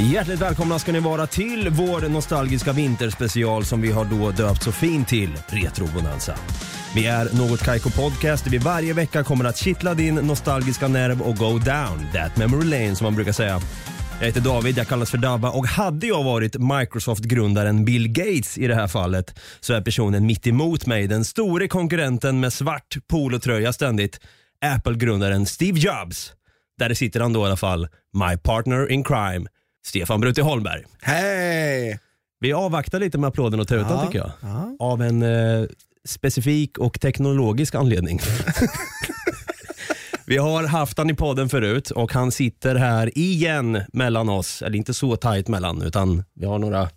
Hjärtligt välkomna ska ni vara till vår nostalgiska vinterspecial som vi har då döpt så fint till Retro Bonanza. Vi är Något Kaiko Podcast där vi varje vecka kommer att kittla din nostalgiska nerv och go down that memory lane som man brukar säga. Jag heter David, jag kallas för Dabba och hade jag varit Microsoft-grundaren Bill Gates i det här fallet så är personen mitt emot mig den store konkurrenten med svart polotröja ständigt, Apple-grundaren Steve Jobs. Där sitter han då i alla fall, my partner in crime, Stefan Brutti Holmberg. Hej! Vi avvaktar lite med applåden och tutan Ja, tycker jag. ja. Av en eh, specifik och teknologisk anledning. Vi har haft han i podden förut och han sitter här igen mellan oss. Eller inte så tajt mellan, utan vi har några,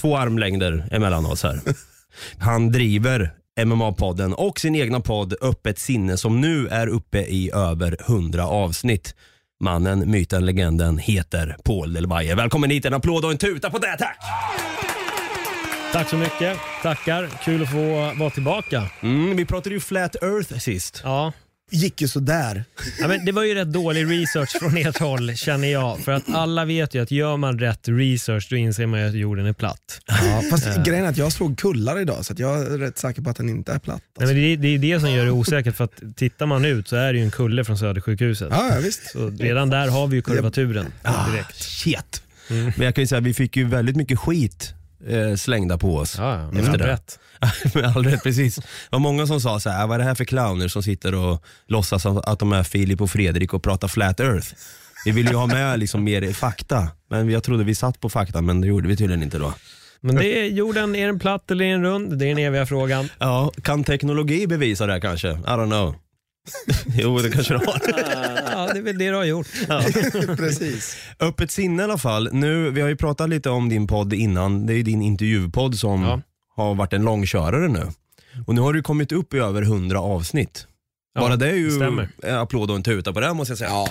två armlängder emellan oss här. Han driver MMA-podden och sin egna podd Öppet sinne som nu är uppe i över 100 avsnitt. Mannen, myten, legenden heter Paul Delvaye. Välkommen hit, en applåd och en tuta på det tack! Tack så mycket. Tackar. Kul att få vara tillbaka. Mm, vi pratade ju Flat Earth sist. Ja. Gick ju sådär. Ja, men det var ju rätt dålig research från ert håll känner jag. För att alla vet ju att gör man rätt research då inser man ju att jorden är platt. Ja, fast grejen är att jag slog kullar idag så att jag är rätt säker på att den inte är platt. Nej, Alltså. men det, det är det som gör det osäkert för att tittar man ut så är det ju en kulle från Södersjukhuset. Ja, ja, visst. Så redan där har vi ju kurvaturen direkt. Shit. Men jag kan ju säga vi fick ju väldigt mycket skit eh, slängda på oss. Ja, ja, Efter men det. rätt. Med all rätt, precis. Det var många som sa så här, vad är det här för clowner som sitter och låtsas att att de är Filip och Fredrik och pratar flat earth. Vi vill ju ha med liksom mer fakta, men jag trodde vi satt på fakta men det gjorde vi tydligen inte då. Men det är jorden, är den platt eller är den rund? Det är den eviga frågan. Ja, kan teknologi bevisa det här kanske? I don't know. jo, det kanske det har. Ja, det är väl det du har gjort. Precis. Öppet sinne i alla fall. Nu, vi har ju pratat lite om din podd innan. Det är ju din intervjupodd som Ja. har varit en långkörare nu. Och nu har du kommit upp i över 100 avsnitt. Ja, Bara det är ju det stämmer. en applåd och en tuta på det måste jag säga. Ja.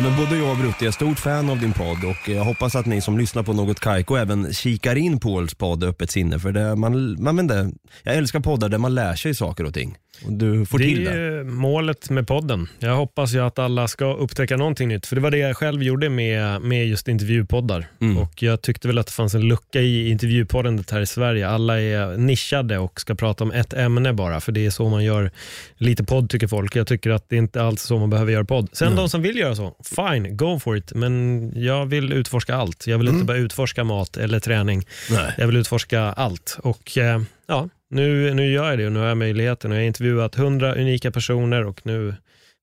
men både jag och Brutti är stort fan av din podd och jag hoppas att ni som lyssnar på Något Kaiko även kikar in Pauls podd Öppet sinne. För det, man, man vet inte, jag älskar poddar där man lär sig saker och ting. Och du får det till är det. ju målet med podden. Jag hoppas ju att alla ska upptäcka någonting nytt. För det var det jag själv gjorde med, med just intervjupoddar. Mm. Och Jag tyckte väl att det fanns en lucka i intervjupoddandet här i Sverige. Alla är nischade och ska prata om ett ämne bara. För det är så man gör lite podd tycker folk. Jag tycker att det inte alls är så man behöver göra podd. Sen de som vill göra så, fine, go for it. Men jag vill utforska allt. Jag vill inte bara utforska mat eller träning. Nej. Jag vill utforska allt. Och eh, ja, nu, nu gör jag det och nu har jag möjligheten. Och jag har intervjuat 100 unika personer och nu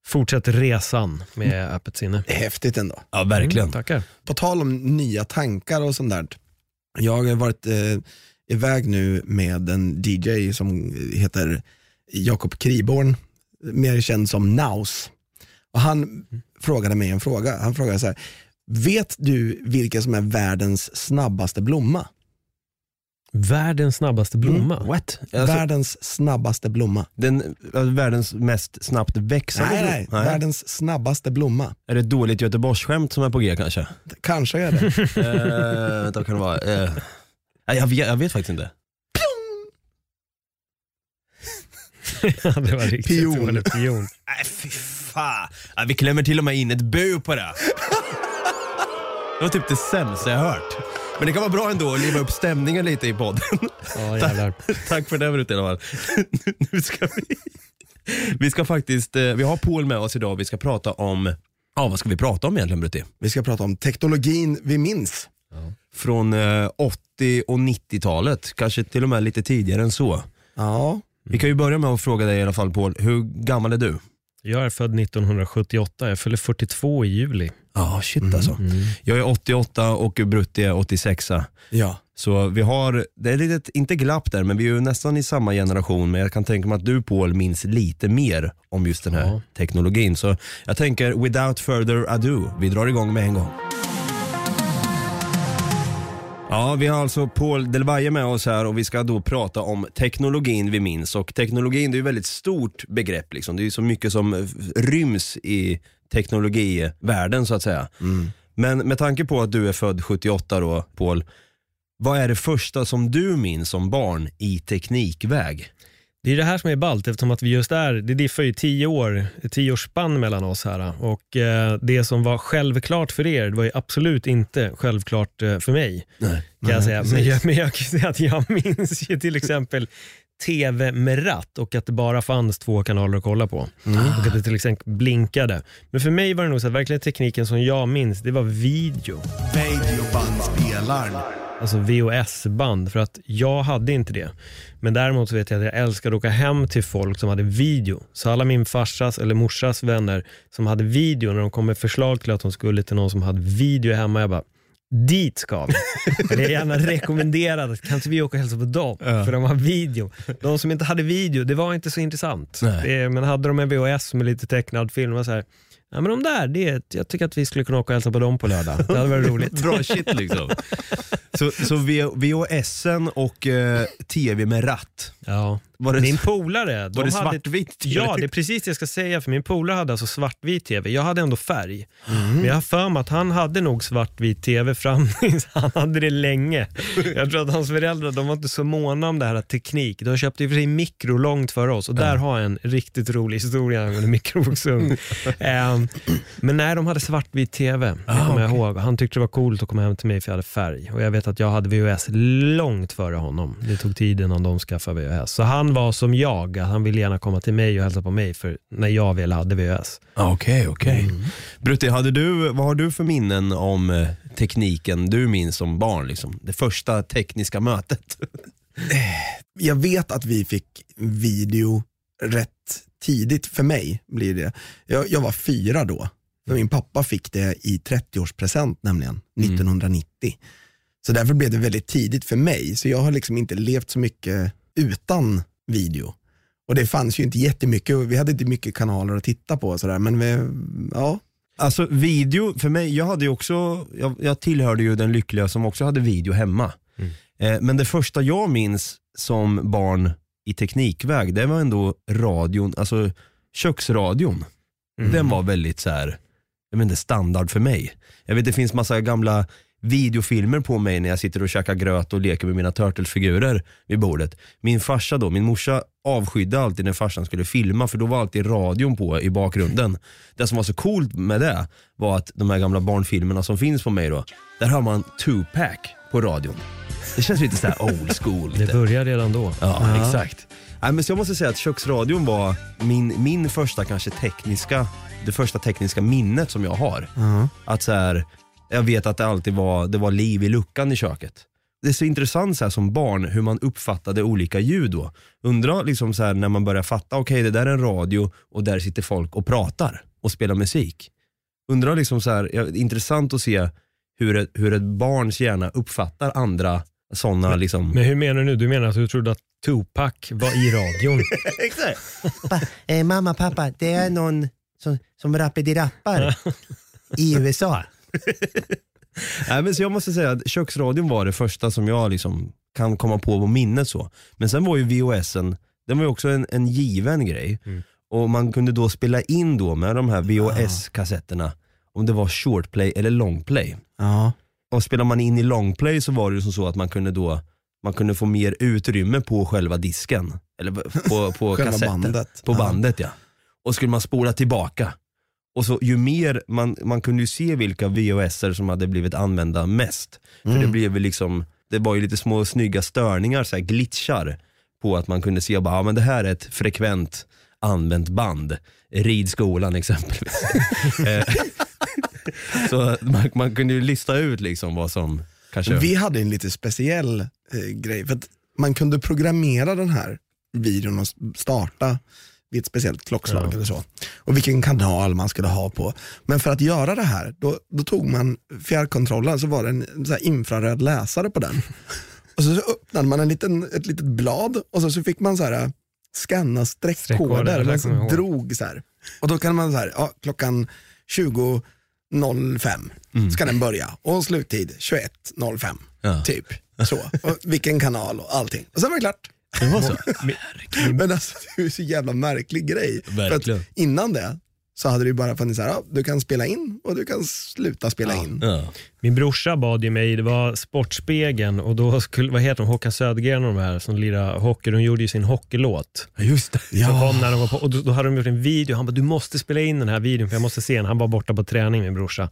fortsätter resan med öppet sinne. Det är häftigt ändå. Ja, verkligen. Mm, tackar. På tal om nya tankar och sånt där. Jag har varit eh, iväg nu med en DJ som heter Jakob Kriborn, mer känd som Naus. Och han frågade mig en fråga. Han frågade så här, vet du vilken som är världens snabbaste blomma? Världens snabbaste blomma. Mm. What? Alltså, världens snabbaste blomma. den, äh, världens mest snabbt växande Nej, nej, blom- världens snabbaste blomma. Är det ett dåligt Göteborgsskämt som är på G kanske? Kanske är det. uh, vänta, kan det vara? Nej, jag, vet, jag vet faktiskt inte. Ja, det var riktigt Pion. dåligt. Pion. Nej fy fan. Ja, vi klämmer till och med in ett bu på det. Det var typ det sämsta jag hört. Men det kan vara bra ändå att liva upp stämningen lite i podden. Ja, jävlar. Tack för det Brut i alla fall. nu ska vi... Vi ska faktiskt, eh, vi har Paul med oss idag vi ska prata om, ja vad ska vi prata om egentligen Brutti? Vi ska prata om teknologin vi minns. Från eh, 80 och 90-talet, kanske till och med lite tidigare än så. Ja, Vi kan ju börja med att fråga dig i alla fall Paul, hur gammal är du? Jag är född 1978. Jag fyller 42 i juli. Ja, shit alltså. Jag är 88 och Brutti är 86. Ja. Så vi har, det är lite, inte glapp där, men vi är ju nästan i samma generation. Men jag kan tänka mig att du Paul minns lite mer om just den här Ja. teknologin. Så jag tänker, without further ado, vi drar igång med en gång. Ja, vi har alltså Paul Delvaye med oss här och vi ska då prata om teknologin vi minns. Och teknologin det är ju ett väldigt stort begrepp. Liksom. Det är ju så mycket som eh, ryms i teknologivärlden så att säga. Men med tanke på att du är född 78 då, Paul. Vad är det första som du minns som barn i teknikväg? Det är det här som är ballt eftersom att vi just är, det diffar ju tio år, ett tioårsspann mellan oss här. Och eh, det som var självklart för er, det var ju absolut inte självklart eh, för mig. Nej. Kan jag säga. Men, jag, men jag kan säga att jag minns ju till exempel TV med ratt och att det bara fanns två kanaler att kolla på. Och att det till exempel blinkade. Men för mig var det nog så att verkligen tekniken som jag minns, det var video. Videobandspelaren. Alltså VHS-band, för att jag hade inte det. Men däremot så vet jag att jag älskade att åka hem till folk som hade video. Så alla min farsas eller morsas vänner som hade video, när de kom med förslag till att de skulle till någon som hade video hemma, jag bara Dit ska vi. För det är gärna rekommenderat att kan inte vi åka och hälsa på dem, för de har video. De som inte hade video, det var inte så intressant. Det, men hade de en VHS med lite tecknad film, var så här, ja men de där, det, jag tycker att vi skulle kunna åka och hälsa på dem på lördag. Det hade varit roligt. Bra shit liksom. så så VHSen och eh, TV med ratt. Ja. Var det, Min polare, de var det hade- svartvitt? Ja, det är precis det jag ska säga. För min polare hade alltså svartvit tv. Jag hade ändå färg. Mm. Men jag har för mig att han hade nog svartvit tv fram Han hade det länge. Jag tror att hans föräldrar de var inte så måna om det här teknik. De köpte i och för sig mikro långt före oss och där har jag en riktigt rolig historia angående mikrovågsugn. Ehm, men när de hade svartvit tv, det Ah, kommer jag okej. ihåg. Han tyckte det var coolt att komma hem till mig för jag hade färg. Och jag vet att jag hade VHS långt före honom. Det tog tid innan de skaffade VHS. Så han var som jag, att han ville gärna komma till mig och hälsa på mig för när jag väl hade VHS. Okej, okej. Brutti, hade du, vad har du för minnen om eh, tekniken du minns som barn? Liksom? Det första tekniska mötet? Jag vet att vi fick video rätt tidigt, för mig blir det. Jag, jag var fyra då, för min pappa fick det i 30-årspresent nämligen, 1990. Så därför blev det väldigt tidigt för mig, så jag har liksom inte levt så mycket utan video. Och det fanns ju inte jättemycket, vi hade inte mycket kanaler att titta på och sådär, men vi, ja. Alltså video, för mig, jag hade ju också, jag, jag tillhörde ju den lyckliga som också hade video hemma. Eh, men det första jag minns som barn i teknikväg, det var ändå radion, alltså köksradion. Den var väldigt så här, jag vet inte, standard för mig. Jag vet det finns massa gamla videofilmer på mig när jag sitter och käkar gröt och leker med mina Turtles-figurer vid bordet. Min farsa då, min morsa avskydde alltid när farsan skulle filma för då var alltid radion på i bakgrunden. Det som var så coolt med det var att de här gamla barnfilmerna som finns på mig då, där har man Tupac på radion. Det känns lite såhär old school. Det började redan då. Ja, exakt. Nej, men så jag måste säga att köksradion var min, min första kanske tekniska, det första tekniska minnet som jag har. Att så här, jag vet att det alltid var, det var liv i luckan i köket. Det är så intressant så här, som barn hur man uppfattade olika ljud då. Undrar liksom så här, när man börjar fatta, okej det där är en radio och där sitter folk och pratar och spelar musik. Undrar liksom så här, ja, intressant att se hur ett, hur ett barns hjärna uppfattar andra sådana liksom. Men hur menar du nu? Du menar att du trodde att Tupac var i radion? Exakt. eh, mamma, pappa, det är någon som, som rappar i USA. Nej, men så jag måste säga att köksradion var det första som jag liksom kan komma på på minnet så. Men sen var ju VHSen, den var ju också en, en given grej. Och man kunde då spela in då med de här VHS-kassetterna om det var short play eller long play. Ja. Och spelar man in i long play så var det ju som så att man kunde då man kunde få mer utrymme på själva disken. Eller på, på kassetten. bandet. På bandet ja. Och skulle man spola tillbaka. Och så ju mer, man, man kunde ju se vilka VHS som hade blivit använda mest. För Mm. det blev ju liksom, det var ju lite små snygga störningar, så här glitchar. På att man kunde se bara, ja men det här är ett frekvent använt band. Ridskolan exempelvis. Eh, så man, man kunde ju lista ut liksom vad som kanske... Vi hade en lite speciell eh, grej, för att man kunde programmera den här videon och starta vid ett speciellt klockslag Ja. eller så. Och vilken kanal man skulle ha på. Men för att göra det här, då, då tog man fjärrkontrollen, så var det en så infraröd läsare på den. Och så, så öppnade man en liten, ett litet blad och så, så fick man så här scanna Streckkoder, Man så drog så här. Och då kan man så här, ja, klockan 20.05 ska den börja och sluttid 21.05 Ja. typ. Så. Och vilken kanal och allting. Och sen var det klart. Det var så? Men alltså det är ju så jävla märklig grej. Verkligen. För att innan det så hade det ju bara funnits så här, ja, du kan spela in och du kan sluta spela in. Ja. Min brorsa bad ju mig, det var Sportspegeln och då skulle, vad heter de, Håkan Södergren och de här som lirar hockey, de gjorde ju sin hockeylåt. Just det. Som kom när de var på, och då, då hade de gjort en video, han bara du måste spela in den här videon för jag måste se den. Han var borta på träning min brorsa.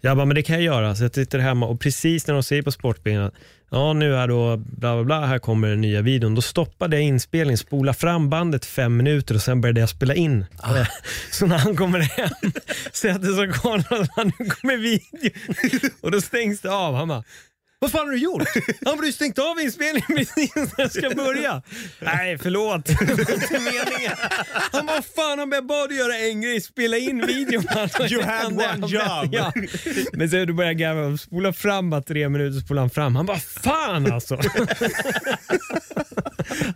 Jag bara, men det kan jag göra. Så jag sitter hemma och precis när de säger på Sportspegeln att ja nu är då bla bla bla, här kommer den nya videon. Då stoppade jag inspelningen, spola fram bandet fem minuter och sen började jag spela in. Ah. Så när han kommer hem, sätter sig och kollar, nu kommer videon. Och då stängs det av. Han bara, vad fan har du gjort? Han har du stängt av inspelningen precis när jag ska börja. Nej, förlåt. Det var inte meningen. Han bara, fan han bad dig göra en grej, spela in videon. You had one job. Ja. Men sen du börjar garva spola fram bara tre minuter, spola han fram. Han bara, fan alltså.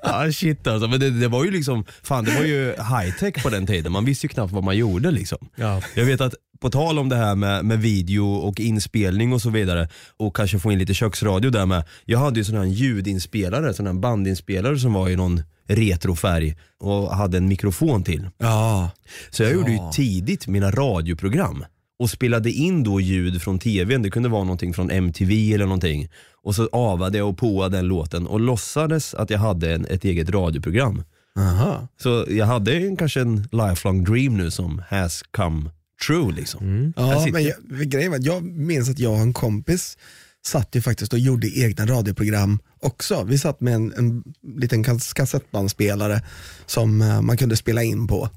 Ja shit alltså. Men det, det var ju liksom, fan det var ju high tech på den tiden. Man visste ju knappt vad man gjorde liksom. Ja. Jag vet att på tal om det här med, med video och inspelning och så vidare och kanske få in lite köksradio där med. Jag hade ju sån här ljudinspelare, sån här bandinspelare som var i någon retrofärg och hade en mikrofon till. Ja. Så jag gjorde ju tidigt mina radioprogram och spelade in då ljud från tvn, det kunde vara någonting från MTV eller någonting. Och så avade jag och påade den låten och låtsades att jag hade en, ett eget radioprogram. Aha. Så jag hade en, kanske en lifelong dream nu som has come true liksom. Här Ja, men jag, grejen var att jag minns att jag och en kompis satt ju faktiskt och gjorde egna radioprogram också. Vi satt med en, en liten kas- kassettbandspelare som eh, man kunde spela in på.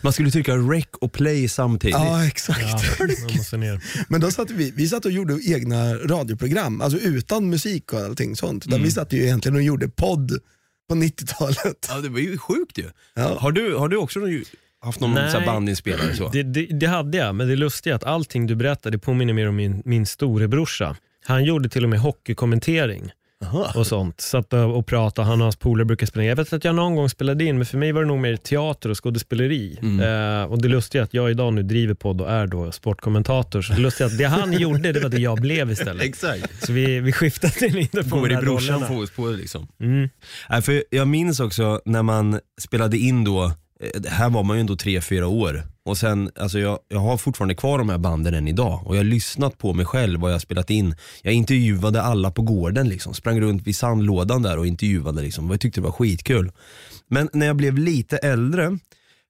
Man skulle trycka rec och play samtidigt. Ja, exakt. Ner. Men då satt vi, vi satt och gjorde egna radioprogram, alltså utan musik och allting sånt. Utan Vi satt ju egentligen och gjorde podd på 90-talet. Ja, det var ju sjukt ju. Ja. Har, du, har du också någon- haft någon Nej. här bandinspelare? Så? Det, det, det hade jag, men det lustiga är att allting du berättade påminner mer om min, min storebrorsa. Han gjorde till och med hockeykommentering Aha. och sånt. Satt och pratade, han och hans polare brukar spela in. Jag vet att jag någon gång spelade in, men för mig var det nog mer teater och skådespeleri. Eh, och det lustiga är att jag idag nu driver podd och är då sportkommentator. Så det lustiga är att det han gjorde, det var det jag blev istället. Exakt. Så vi, vi skiftade lite på Går de i här brorsan rollerna. fotspår liksom. Mm. Nej, för jag minns också när man spelade in då, här var man ju ändå tre fyra år. Och sen, alltså jag, jag har fortfarande kvar de här banden än idag och jag har lyssnat på mig själv vad jag har spelat in. Jag intervjuade alla på gården liksom, sprang runt vid sandlådan där och intervjuade liksom. Jag tyckte det var skitkul. Men när jag blev lite äldre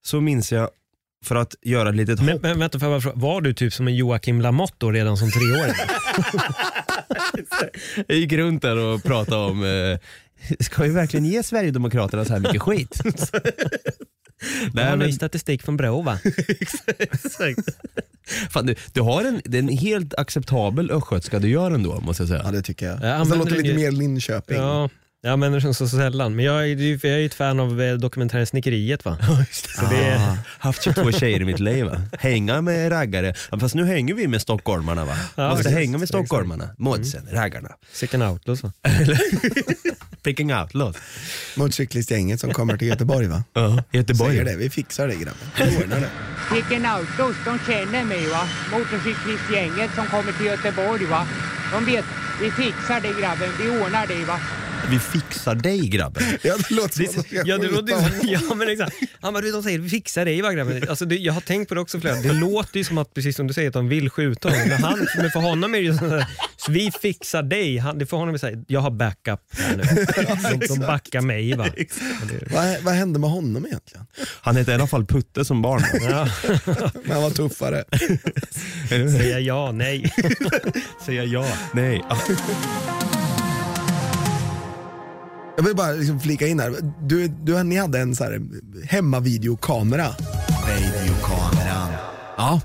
så minns jag, för att göra ett litet Men, hopp. men vänta, bara fråga, var du typ som en Joakim Lamotte då redan som treåring? Jag gick runt där och pratade om, eh, ska vi verkligen ge Sverigedemokraterna så här mycket skit? Det har ny statistik från Brå va? Fan, du, du har en, det är en helt acceptabel östgötska du gör ändå måste jag säga. Ja det tycker jag. Ja, Ja, men det låter det- lite mer Linköping. Ja, jag använder den så sällan. Men jag är, ju- jag är ju ett fan av eh, dokumentären Snickeriet va? Så det är, Ah. Haft 22 tjejer i mitt liv va? Hänga med raggare. Ja, Fast nu hänger vi med stockholmarna va? Ja, Måste exakt, hänga med stockholmarna. Modsen, raggarna. Second Outlaws va? Picking out låt. Motorcyklistgänget som kommer till Göteborg va? Ja, Göteborg. Säger det, vi fixar det grabben. Vi ordnar det. Chicken Outlaws, de känner mig va. Motorcyklistgänget som kommer till Göteborg va. De vet, vi fixar det grabben, vi ordnar det va. Vi fixar dig grabben. Ja, det låter som att de ska Ja, det låter, ja men exakt. Han bara, de säger vi fixar dig va grabben. Alltså, det, jag har tänkt på det också flera Det låter ju som att, precis som du säger, att de vill skjuta honom. Men, han, men för honom är det ju sådär, så vi fixar dig. Han, det får honom att säga, jag har backup här nu. De, de backar mig va. Vad, vad hände med honom egentligen? Han hette i alla fall Putte som barn. Ja, Men han var tuffare. säga ja, nej. Säga ja, nej. Jag vill bara liksom flika in här. Du, du, ni hade en så här hemmavideokamera. Videokameran. Ja,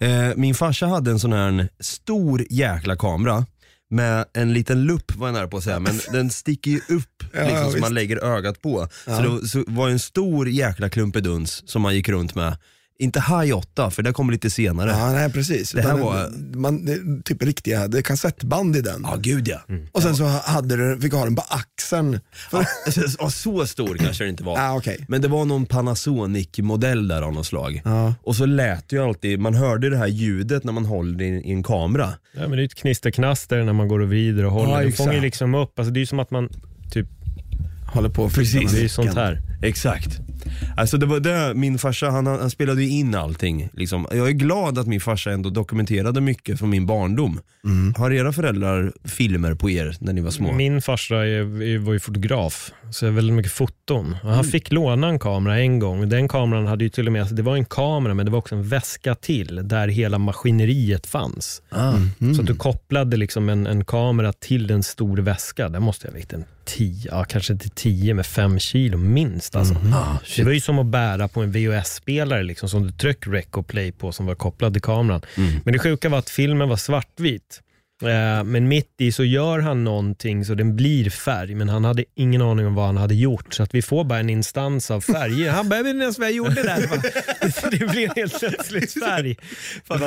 eh, min farsa hade en sån här stor jäkla kamera med en liten lupp var jag nära på att säga, men den sticker ju upp Ja, liksom, som visst. man lägger ögat på. Så Ja. det så var en stor jäkla klumpeduns som man gick runt med. Inte High 8, för det kommer lite senare. Ja, nej precis. Det här Utan var- man, det, typ riktiga, det är kassettband i den. Ja, gud ja. Och sen så hade du, fick du ha den på axeln. För, Ja, så stor kanske det inte var. ah, okej. Men det var någon Panasonic-modell där av något slag. Ja. Och så lät det ju alltid, man hörde det här ljudet när man håller i, i en kamera. Ja, men det är ett knisterknaster när man går och vrider och håller. Ja, det exakt. fångar ju liksom upp. Alltså, det är ju som att man, typ, Håller på och med det är ju micken. sånt här. Exakt. Alltså det var det, min farsa han, han spelade ju in allting. Liksom. Jag är glad att min farsa ändå dokumenterade mycket från min barndom. Har era föräldrar filmer på er när ni var små? Min farsa är, är, var ju fotograf, så jag har väldigt mycket foton. Och Mm. han fick låna en kamera en gång. Den kameran hade ju till och med, alltså det var en kamera men det var också en väska till där hela maskineriet fanns. Ah. Så att du kopplade liksom en, en kamera till en stor väska. Där måste jag ha vägt en 10, ja, kanske till 10 med 5 kilo minst. Alltså. Ah, det var ju som att bära på en VHS-spelare liksom, som du tryck rec och play på som var kopplad till kameran. Men det sjuka var att filmen var svartvit. Eh, Men mitt i så gör han någonting så den blir färg, men han hade ingen aning om vad han hade gjort. Så att vi får bara en instans av färger. Han bara, jag vet inte ens vad jag gjorde där. Det blev helt plötsligt färg.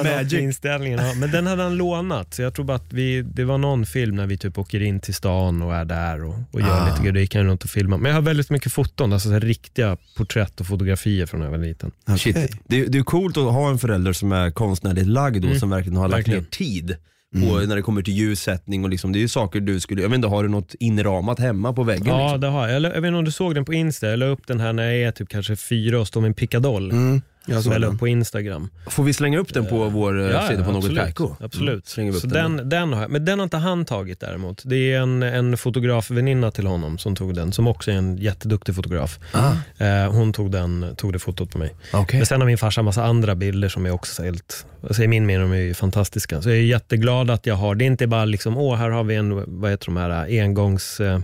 Med inställningen. Ja, men den hade han lånat, så jag tror bara att vi, det var någon film när vi typ åker in till stan och är där och, och gör lite grejer. Då gick han runt och filmade. Men jag har väldigt mycket foton, alltså riktiga porträtt och fotografier från när jag var liten. Okej. Det, det är coolt att ha en förälder som är konstnärligt lagd och som verkligen har lagt Verkligen. ner tid på när det kommer till ljussättning och liksom, det är ju saker du skulle, jag vet inte, har du något inramat hemma på väggen? Ja, liksom? det har. Jag. Jag vet inte om du såg den på Insta. Jag la upp den här när jag är typ kanske fyra och står med en pickadoll. Mm, jag som såg jag la den. upp på Instagram. Får vi slänga upp den på vår ja, sida på något absolut. Kaiko? absolut. Upp Så den. den, den har jag. Men den har inte han tagit däremot. Det är en, en fotografväninna till honom som tog den, som också är en jätteduktig fotograf. Ah, Eh, hon tog, den, tog det fotot på mig. okej. Men sen har min farsa en massa andra bilder som är också så helt, alltså i min mening de är ju fantastiska. Så jag är jätteglad att jag har, det är inte bara liksom, åh här har vi en, vad heter de här, engångs eh,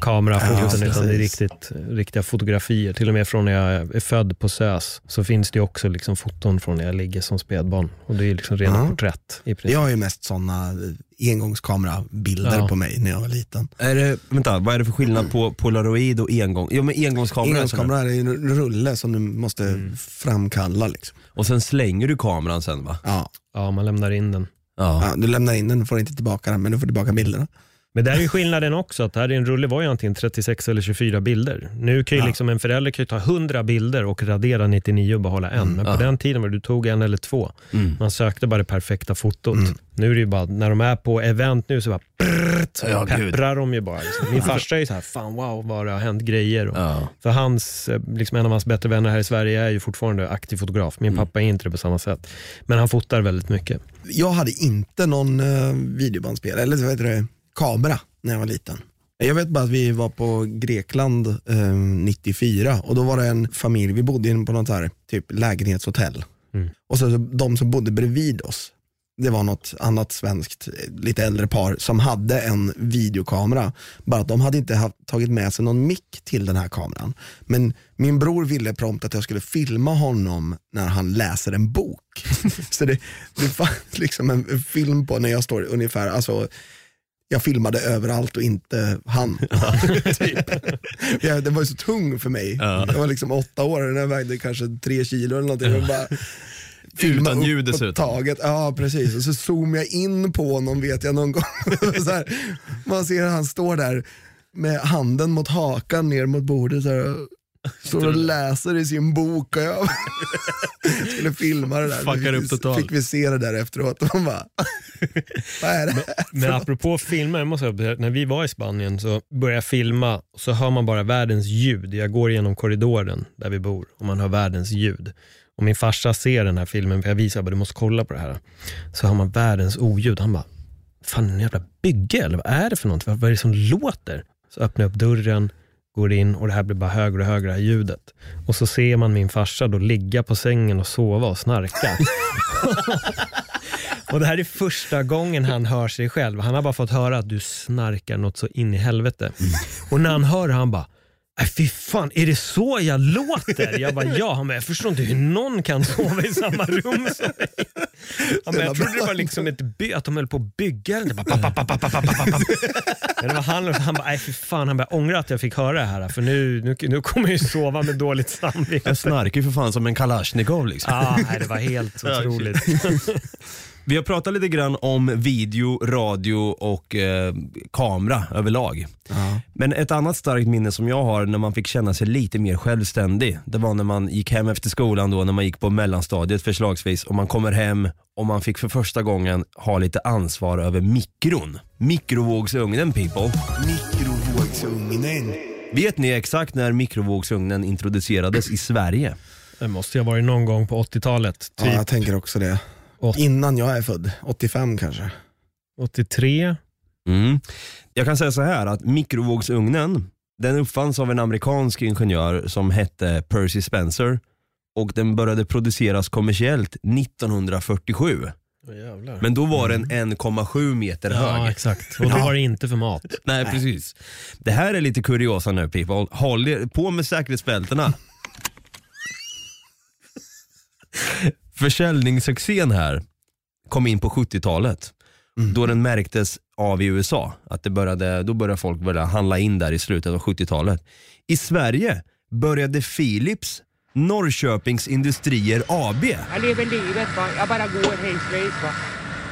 kamerafoton, Ja, utan det är riktigt, riktiga fotografier. Till och med från när jag är född på SÖS så finns det också liksom foton från när jag ligger som spädbarn. Och det är liksom rena Ja. porträtt i princip. Jag har ju mest sådana engångskamerabilder Ja. på mig när jag var liten. Är det, vänta, vad är det för skillnad på polaroid och engång? Ja men engångskamera är. Engångskamera är ju en rulle som du måste Mm. framkalla. Liksom. Och sen slänger du kameran sen va? Ja. Ja, man lämnar in den. Ja. Ja, du lämnar in den, får inte tillbaka den, men du får tillbaka bilderna. Men där är ju skillnaden också, att här i en rulle var ju antingen 36 eller 24 bilder. Nu kan ju Ja. liksom en förälder kan ta 100 bilder och radera 99 och behålla en. Men på Ja. den tiden var det du tog en eller två. Mm. Man sökte bara det perfekta fotot. Mm. Nu är det ju bara, när de är på event nu så bara brrrt, Ja, gud. pepprar de ju bara. Liksom. Min farsa är ju så här, fan wow vad det har hänt grejer. Och. För hans, eh, liksom en av hans bättre vänner här i Sverige är ju fortfarande aktiv fotograf. Min pappa är inte det på samma sätt. Men han fotar väldigt mycket. Jag hade inte någon uh, videobandspelare, eller vad heter det, kamera när jag var liten. Jag vet bara att vi var på Grekland eh, 94 och då var det en familj, vi bodde in på något här typ lägenhetshotell. Mm. Och så de som bodde bredvid oss, det var något annat svenskt, lite äldre par som hade en videokamera. Bara att de hade inte haft, tagit med sig någon mick till den här kameran. Men min bror ville prompt att jag skulle filma honom när han läser en bok. så det, det fanns liksom en, en film på när jag står ungefär, alltså jag filmade överallt och inte han. typ. jag, den var ju så tung för mig. Ja. Jag var liksom åtta år och den vägde kanske tre kilo eller någonting. Jag bara, filma Utan ljud dessutom. taget. Ja precis, och så zoomar jag in på honom vet jag någon gång. så här, man ser att han står där med handen mot hakan ner mot bordet. Så här, står och läser i sin bok och jag skulle filma det där. Fuckar upp fick, totalt. fick vi se det där efteråt och man bara, vad är det här? Men apropå filmer, jag måste säga, när vi var i Spanien så började jag filma och så hör man bara världens ljud. Jag går genom korridoren där vi bor och man hör världens ljud. Och min farsa ser den här filmen, för jag visar bara du måste kolla på det här. Så hör man världens oljud. Han bara, fan en jävla bygge eller vad är det för något? Vad är det som låter? Så öppnar jag upp dörren, går in och det här blir bara högre och högre det här ljudet. Och så ser man min farsa då ligga på sängen och sova och snarka. Och det här är första gången han hör sig själv. Han har bara fått höra att du snarkar något så in i helvete. Och när han hör det, han bara, "Nej, fy fan, är det så jag låter? Jag bara, ja. Han bara, jag förstår inte hur någon kan sova i samma rum som mig. Han bara, jag trodde det var liksom ett by, att de höll på att bygga den. Det bara, papp, papp, papp. Men det var han, han bara, nej fy fan, han bara, ångrar att jag fick höra det här för nu, nu, nu kommer jag ju sova med dåligt samvete. Jag snarkar ju för fan som en kalasjnikov liksom. Ah, nej, det var helt otroligt. Vi har pratat lite grann om video, radio och eh, kamera överlag. Men ett annat starkt minne som jag har när man fick känna sig lite mer självständig, det var när man gick hem efter skolan då, när man gick på mellanstadiet förslagsvis och man kommer hem och man fick för första gången ha lite ansvar över mikron. Mikrovågsugnen people. Mikrovågsugnen. Vet ni exakt när mikrovågsugnen introducerades i Sverige? Det måste ju ha varit någon gång på 80-talet. Ja, Typ jag tänker också det. Åt- Innan jag är född, 85 kanske. 83. Mm. Jag kan säga så här att mikrovågsugnen, den uppfanns av en amerikansk ingenjör som hette Percy Spencer och den började produceras kommersiellt 1947. Men då var den 1,7 meter Ja, hög. exakt. Och då var det inte för mat. Nej, precis. Det här är lite kuriosa nu people. Håll er på med säkerhetsbältena. Försäljningssuccén här kom in på 70-talet. Då den märktes av i USA. Att det började, då började folk börja handla in där i slutet av 70-talet. I Sverige började Philips Norrköpings Industrier AB Jag lever livet va. Jag bara går hejsvis va.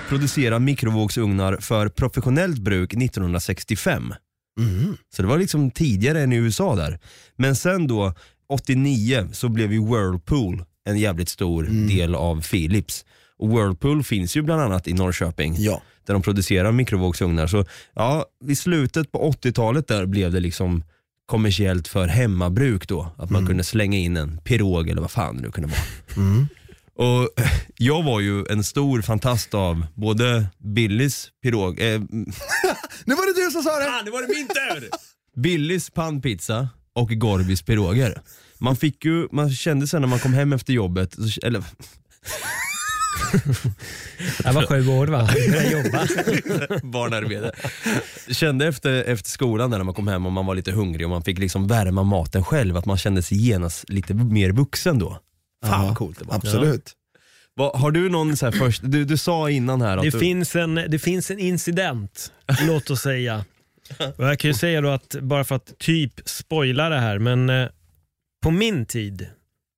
producera mikrovågsugnar för professionellt bruk 1965. Så det var liksom tidigare än i USA där. Men sen då 89 så blev ju Whirlpool en jävligt stor del av Philips. Och Whirlpool finns ju bland annat i Norrköping Ja. där de producerar mikrovågsugnar. Så ja, i slutet på 80-talet där blev det liksom kommersiellt för hemmabruk då. Att man kunde slänga in en pirog eller vad fan det nu kunde vara. Och jag var ju en stor fantast av både Billys pirog, eh, Nu var det du som sa det! det var det min tur! Billys pannpizza och Gorbis piroger. Man fick ju, man kände sen när man kom hem efter jobbet, så- eller Jag var sju år va? Jag började jobba. barnarbete. Kände efter, efter skolan där när man kom hem och man var lite hungrig och man fick liksom värma maten själv, att man kände sig genast lite mer vuxen då. Fan Ja, vad coolt det var. Absolut. Vad- Har du någon så här först, du, du sa innan här att Det du, finns, en, det finns en incident, låt oss säga. Och jag kan ju säga då att, bara för att typ spoila det här, men eh, på min tid,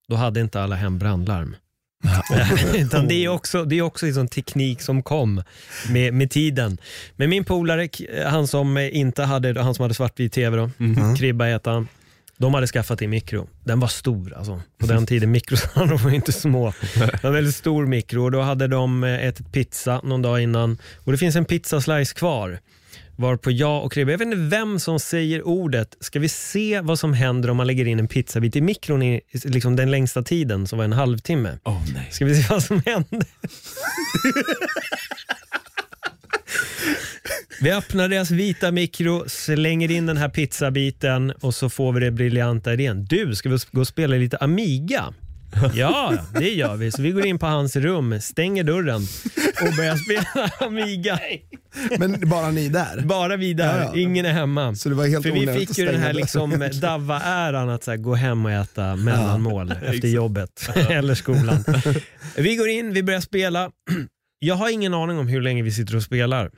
då hade inte alla hem brandlarm. Utan det är också, det är också en sån teknik som kom med, med tiden. Men min polare, han som inte hade, han som hade svartvit tv då, Kribba heter han. De hade skaffat en mikro. Den var stor alltså. På den tiden mikrosarna var inte små. Det var en väldigt stor mikro och då hade de eh, ätit pizza någon dag innan. Och det finns en pizzaslice kvar. Varpå jag och Kribbe, jag vet inte vem som säger ordet, ska vi se vad som händer om man lägger in en pizzabit i mikron i liksom den längsta tiden som var en halvtimme? Åh nej. Ska vi se vad som händer? vi öppnar deras vita mikro, slänger in den här pizzabiten och så får vi det briljanta idén. Du, ska vi gå och spela lite Amiga? Ja, det gör vi. Så vi går in på hans rum, stänger dörren och börjar spela Amiga. Men bara ni där? Bara vi där, Ja, ja. ingen är hemma. Så det var helt För vi fick ju den här liksom Davva-äran att så här, gå hem och äta mellanmål efter jobbet eller skolan. Vi går in, vi börjar spela. Jag har ingen aning om hur länge vi sitter och spelar.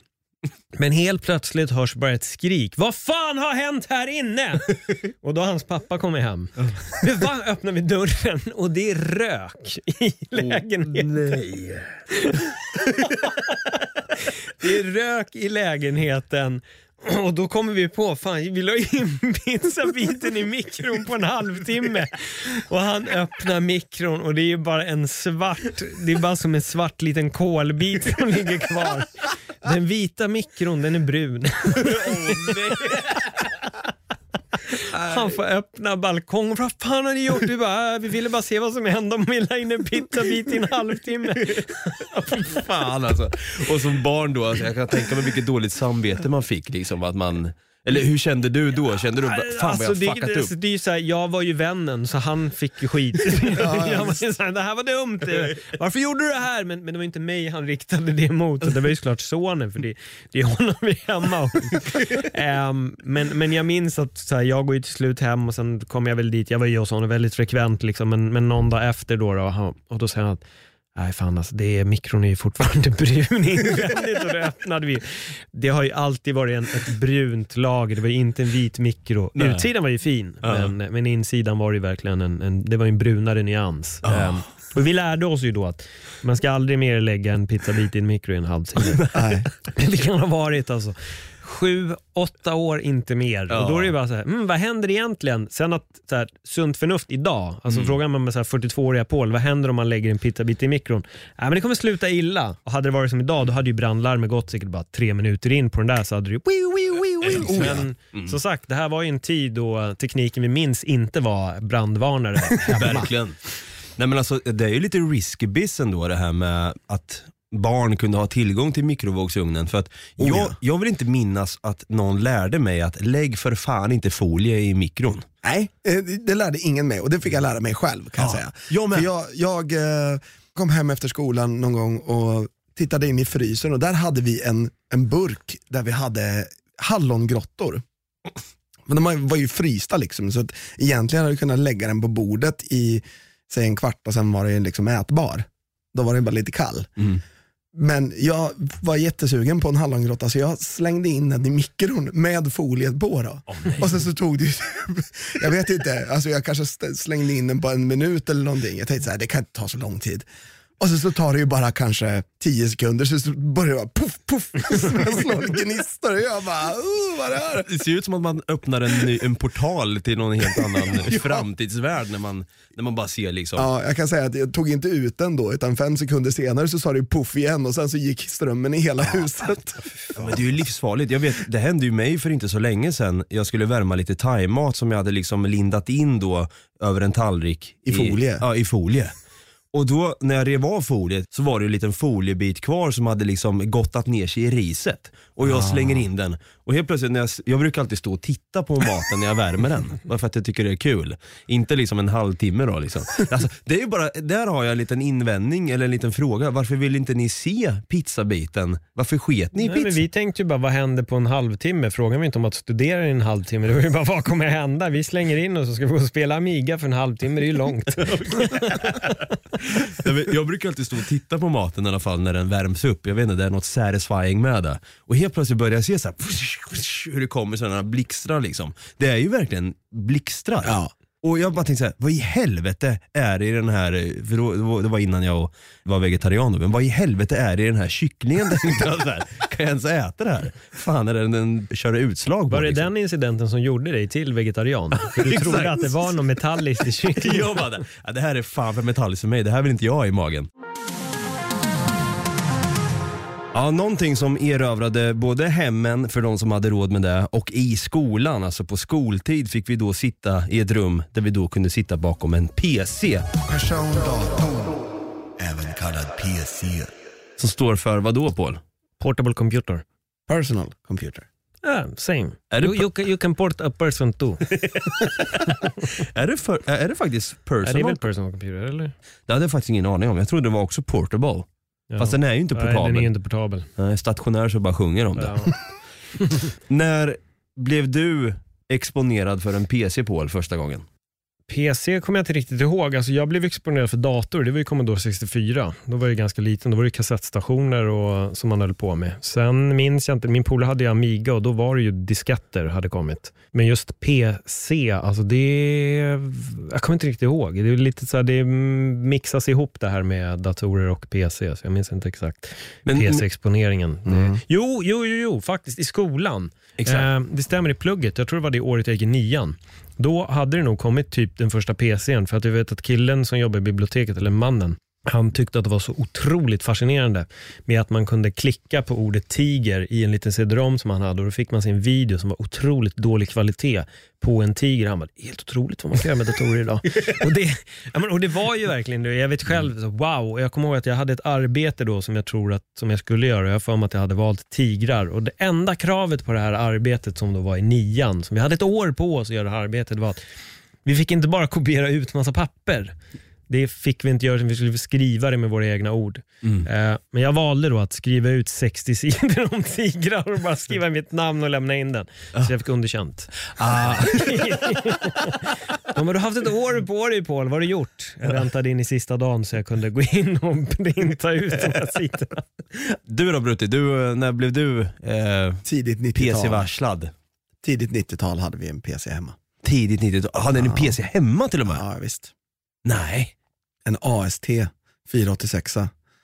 Men helt plötsligt hörs bara ett skrik. Vad fan har hänt här inne? Och då har hans pappa kommit hem. Va? öppnar vi dörren och det är rök i lägenheten. Nej. Det är rök i lägenheten och då kommer vi på, fan vi la in pizzabiten i mikron på en halvtimme. Och han öppnar mikron och det är bara en svart, det är bara som en svart liten kolbit som ligger kvar. Den vita mikron den är brun. Han får öppna balkongen. Vad fan har ni gjort? Vi, bara, "Äh, vi ville bara se vad som hände om vi la in en pizzabit i en halvtimme. Fan alltså. Och som barn då, alltså, jag kan tänka mig vilket dåligt samvete man fick. Liksom, att man, Eller hur kände du då? Kände du fan vad Alltså, jag det, fuckat det, upp? det är ju så här, jag var ju vännen så han fick ju skit. jag var ju så här, det här var dumt. Varför gjorde du det här? Men, men det var inte mig han riktade det mot. Det var ju såklart sonen för det, det är honom vi är hemma hos. Ehm, men, men jag minns att så här, jag går ju till slut hem och sen kom jag väl dit. Jag var ju hos honom väldigt frekvent liksom, men, men någon dag efter då, då han- och då säger han att Nej fan alltså, det är, mikron är ju fortfarande brun invändigt och då öppnade vi. Det har ju alltid varit en, ett brunt lager, det var ju inte en vit mikro. Nej. Utsidan var ju fin, Ja. men, men insidan var ju verkligen en, en, det var en brunare nyans. Ehm, och vi lärde oss ju då att man ska aldrig mer lägga en pizzabit i en mikro i en halvtimme. Nej. det kan ha varit alltså sju, åtta år, inte mer. Ja. Och då är det bara så här, mm, vad händer egentligen? Sen att så här, sunt förnuft idag, alltså frågar man med så här 42-åriga Paul, vad händer om man lägger en pizzabit i mikron? Ja, men det kommer sluta illa. Och hade det varit som idag, då hade ju brandlarmet gått säkert bara tre minuter in på den där så hade det ju. Men som sagt, det här var ju en tid då tekniken vi minns inte var brandvarnare. Verkligen. Nej men alltså det är ju lite risky biz ändå det här med att barn kunde ha tillgång till mikrovågsugnen. För att jag, ja. jag vill inte minnas att någon lärde mig att lägg för fan inte folie i mikron. Nej, eh, det lärde ingen mig och det fick jag lära mig själv kan jag Ja, säga. jag. För jag, jag eh, kom hem efter skolan någon gång och tittade in i frysen och där hade vi en, en burk där vi hade hallongrottor. Men de var- ju frysta liksom så att egentligen hade jag kunnat lägga den på bordet i säg en kvart och sen var den liksom ätbar. Då var den bara lite kall. Mm. Men jag var jättesugen på en hallongrotta så jag slängde in den i mikron med foliet på. Då. och sen så tog det ju- jag vet inte, alltså jag kanske slängde in den på en minut eller någonting. Jag tänkte så här, det kan inte ta så lång tid. Och sen så tar det ju bara kanske 10 sekunder så så börjar det bara puff, puff, slå en gnistor och jag bara, vad är det här? Det ser ut som att man öppnar en, ny, en portal till någon helt annan framtidsvärld när man, när man bara ser liksom. Ja, jag kan säga att jag tog inte ut den då, utan fem sekunder senare så sa det puff igen och sen så gick strömmen i hela huset. Ja, men det är ju livsfarligt. Jag vet, det hände ju mig för inte så länge sedan. Jag skulle värma lite thaimat som jag hade liksom lindat in då över en tallrik. I folie? ja, i folie. Och då när jag rev av foliet så var det en liten foliebit kvar som hade liksom gottat ner sig i riset. Och jag slänger in den. Och helt plötsligt, när jag, jag brukar alltid stå och titta på maten när jag värmer den. Bara för att jag tycker det är kul. Inte liksom en halvtimme då liksom. Alltså, det är ju bara, där har jag en liten invändning eller en liten fråga. Varför vill inte ni se pizzabiten? Varför sket ni i Nej, pizza? men vi tänkte ju bara, vad händer på en halvtimme? Frågan var inte om att studera i en halvtimme. Det var ju bara, vad kommer hända? Vi slänger in och ska gå och spela Amiga för en halvtimme. Det är ju långt. Jag, brukar alltid stå och titta på maten i alla fall när den värms upp. Jag vet inte, det är något satisfying med det. Och helt plötsligt börjar jag se så här, hur det kommer sådana blixtrar liksom. Det är ju verkligen blixtrar. Ja. Och jag bara tänkte så här, vad i helvete är det i den här, för då, det var- innan jag var vegetarian då, men vad i helvete är det i den här kycklingen? tänkte jag så här, kan jag ens äta det här? Fan är det den kör utslag på Var det liksom? den incidenten som gjorde dig till vegetarian? För du trodde att det var något metalliskt i kycklingen. Jag bara, ja, det här är fan för metalliskt för mig, det här vill inte jag ha i magen. Ja, någonting som erövrade både hemmen för de som hade råd med det och i skolan, alltså på skoltid fick vi då sitta i ett rum där vi då kunde sitta bakom en PC Persondator, även kallad PC. som står för vad då Paul? Portable computer. Personal computer. Yeah, same. Är you, you, can, you can port a person too. Är det, för, är det faktiskt Är det personal? väl personal computer eller? Det hade jag faktiskt ingen aning om. Jag trodde det var också portable. Ja. Fast den är ju inte Nej, portabel. den är ju inte portabel. Nej, stationär så bara sjunger om det. Ja. När blev du exponerad för en PC Paul första gången? PC kommer jag inte riktigt ihåg. Alltså jag blev exponerad för dator, det var ju Commodore 64. Då var jag ganska liten, då var det kassettstationer och, som man höll på med. Sen minns jag inte, min polare hade ju Amiga och då var det ju disketter hade kommit. Men just PC, alltså det, jag kommer inte riktigt ihåg. Det är lite så här, det mixas ihop det här med datorer och PC, så jag minns inte exakt PC-exponeringen. Mm. Jo, jo, jo, jo, faktiskt i skolan. Exakt. Eh, det stämmer i plugget. Jag tror det var det året jag gick i nian. Då hade det nog kommit typ den första PCn, för att jag vet att killen som jobbar i biblioteket, eller mannen, han tyckte att det var så otroligt fascinerande med att man kunde klicka på ordet tiger i en liten cd-rom som han hade och då fick man sin video som var otroligt dålig kvalitet på en tiger. Han bara, helt otroligt vad man kan göra med datorer idag. och, det, men, och det var ju verkligen det. Jag vet själv, så, wow. Och jag kommer ihåg att jag hade ett arbete då som jag tror att som jag skulle göra. Jag för mig att jag hade valt tigrar och det enda kravet på det här arbetet som då var i nian, som vi hade ett år på oss att göra det här arbetet var att vi fick inte bara kopiera ut massa papper. Det fick vi inte göra, vi skulle skriva det med våra egna ord. Eh, men jag valde då att skriva ut 60 sidor om tigrar och bara skriva mitt namn och lämna in den. Så jag fick underkänt. Ah, De har du haft ett år på dig Paul, vad har du gjort? Jag väntade in i sista dagen så jag kunde gå in och printa ut de här sidorna. du då Brutti, du, eh, när blev du eh, Tidigt 90-tal. PC-varslad? Tidigt 90-tal hade vi en PC hemma. Tidigt 90-tal. Hade ni en PC hemma till och med? Ja visst. Nej. En AST 486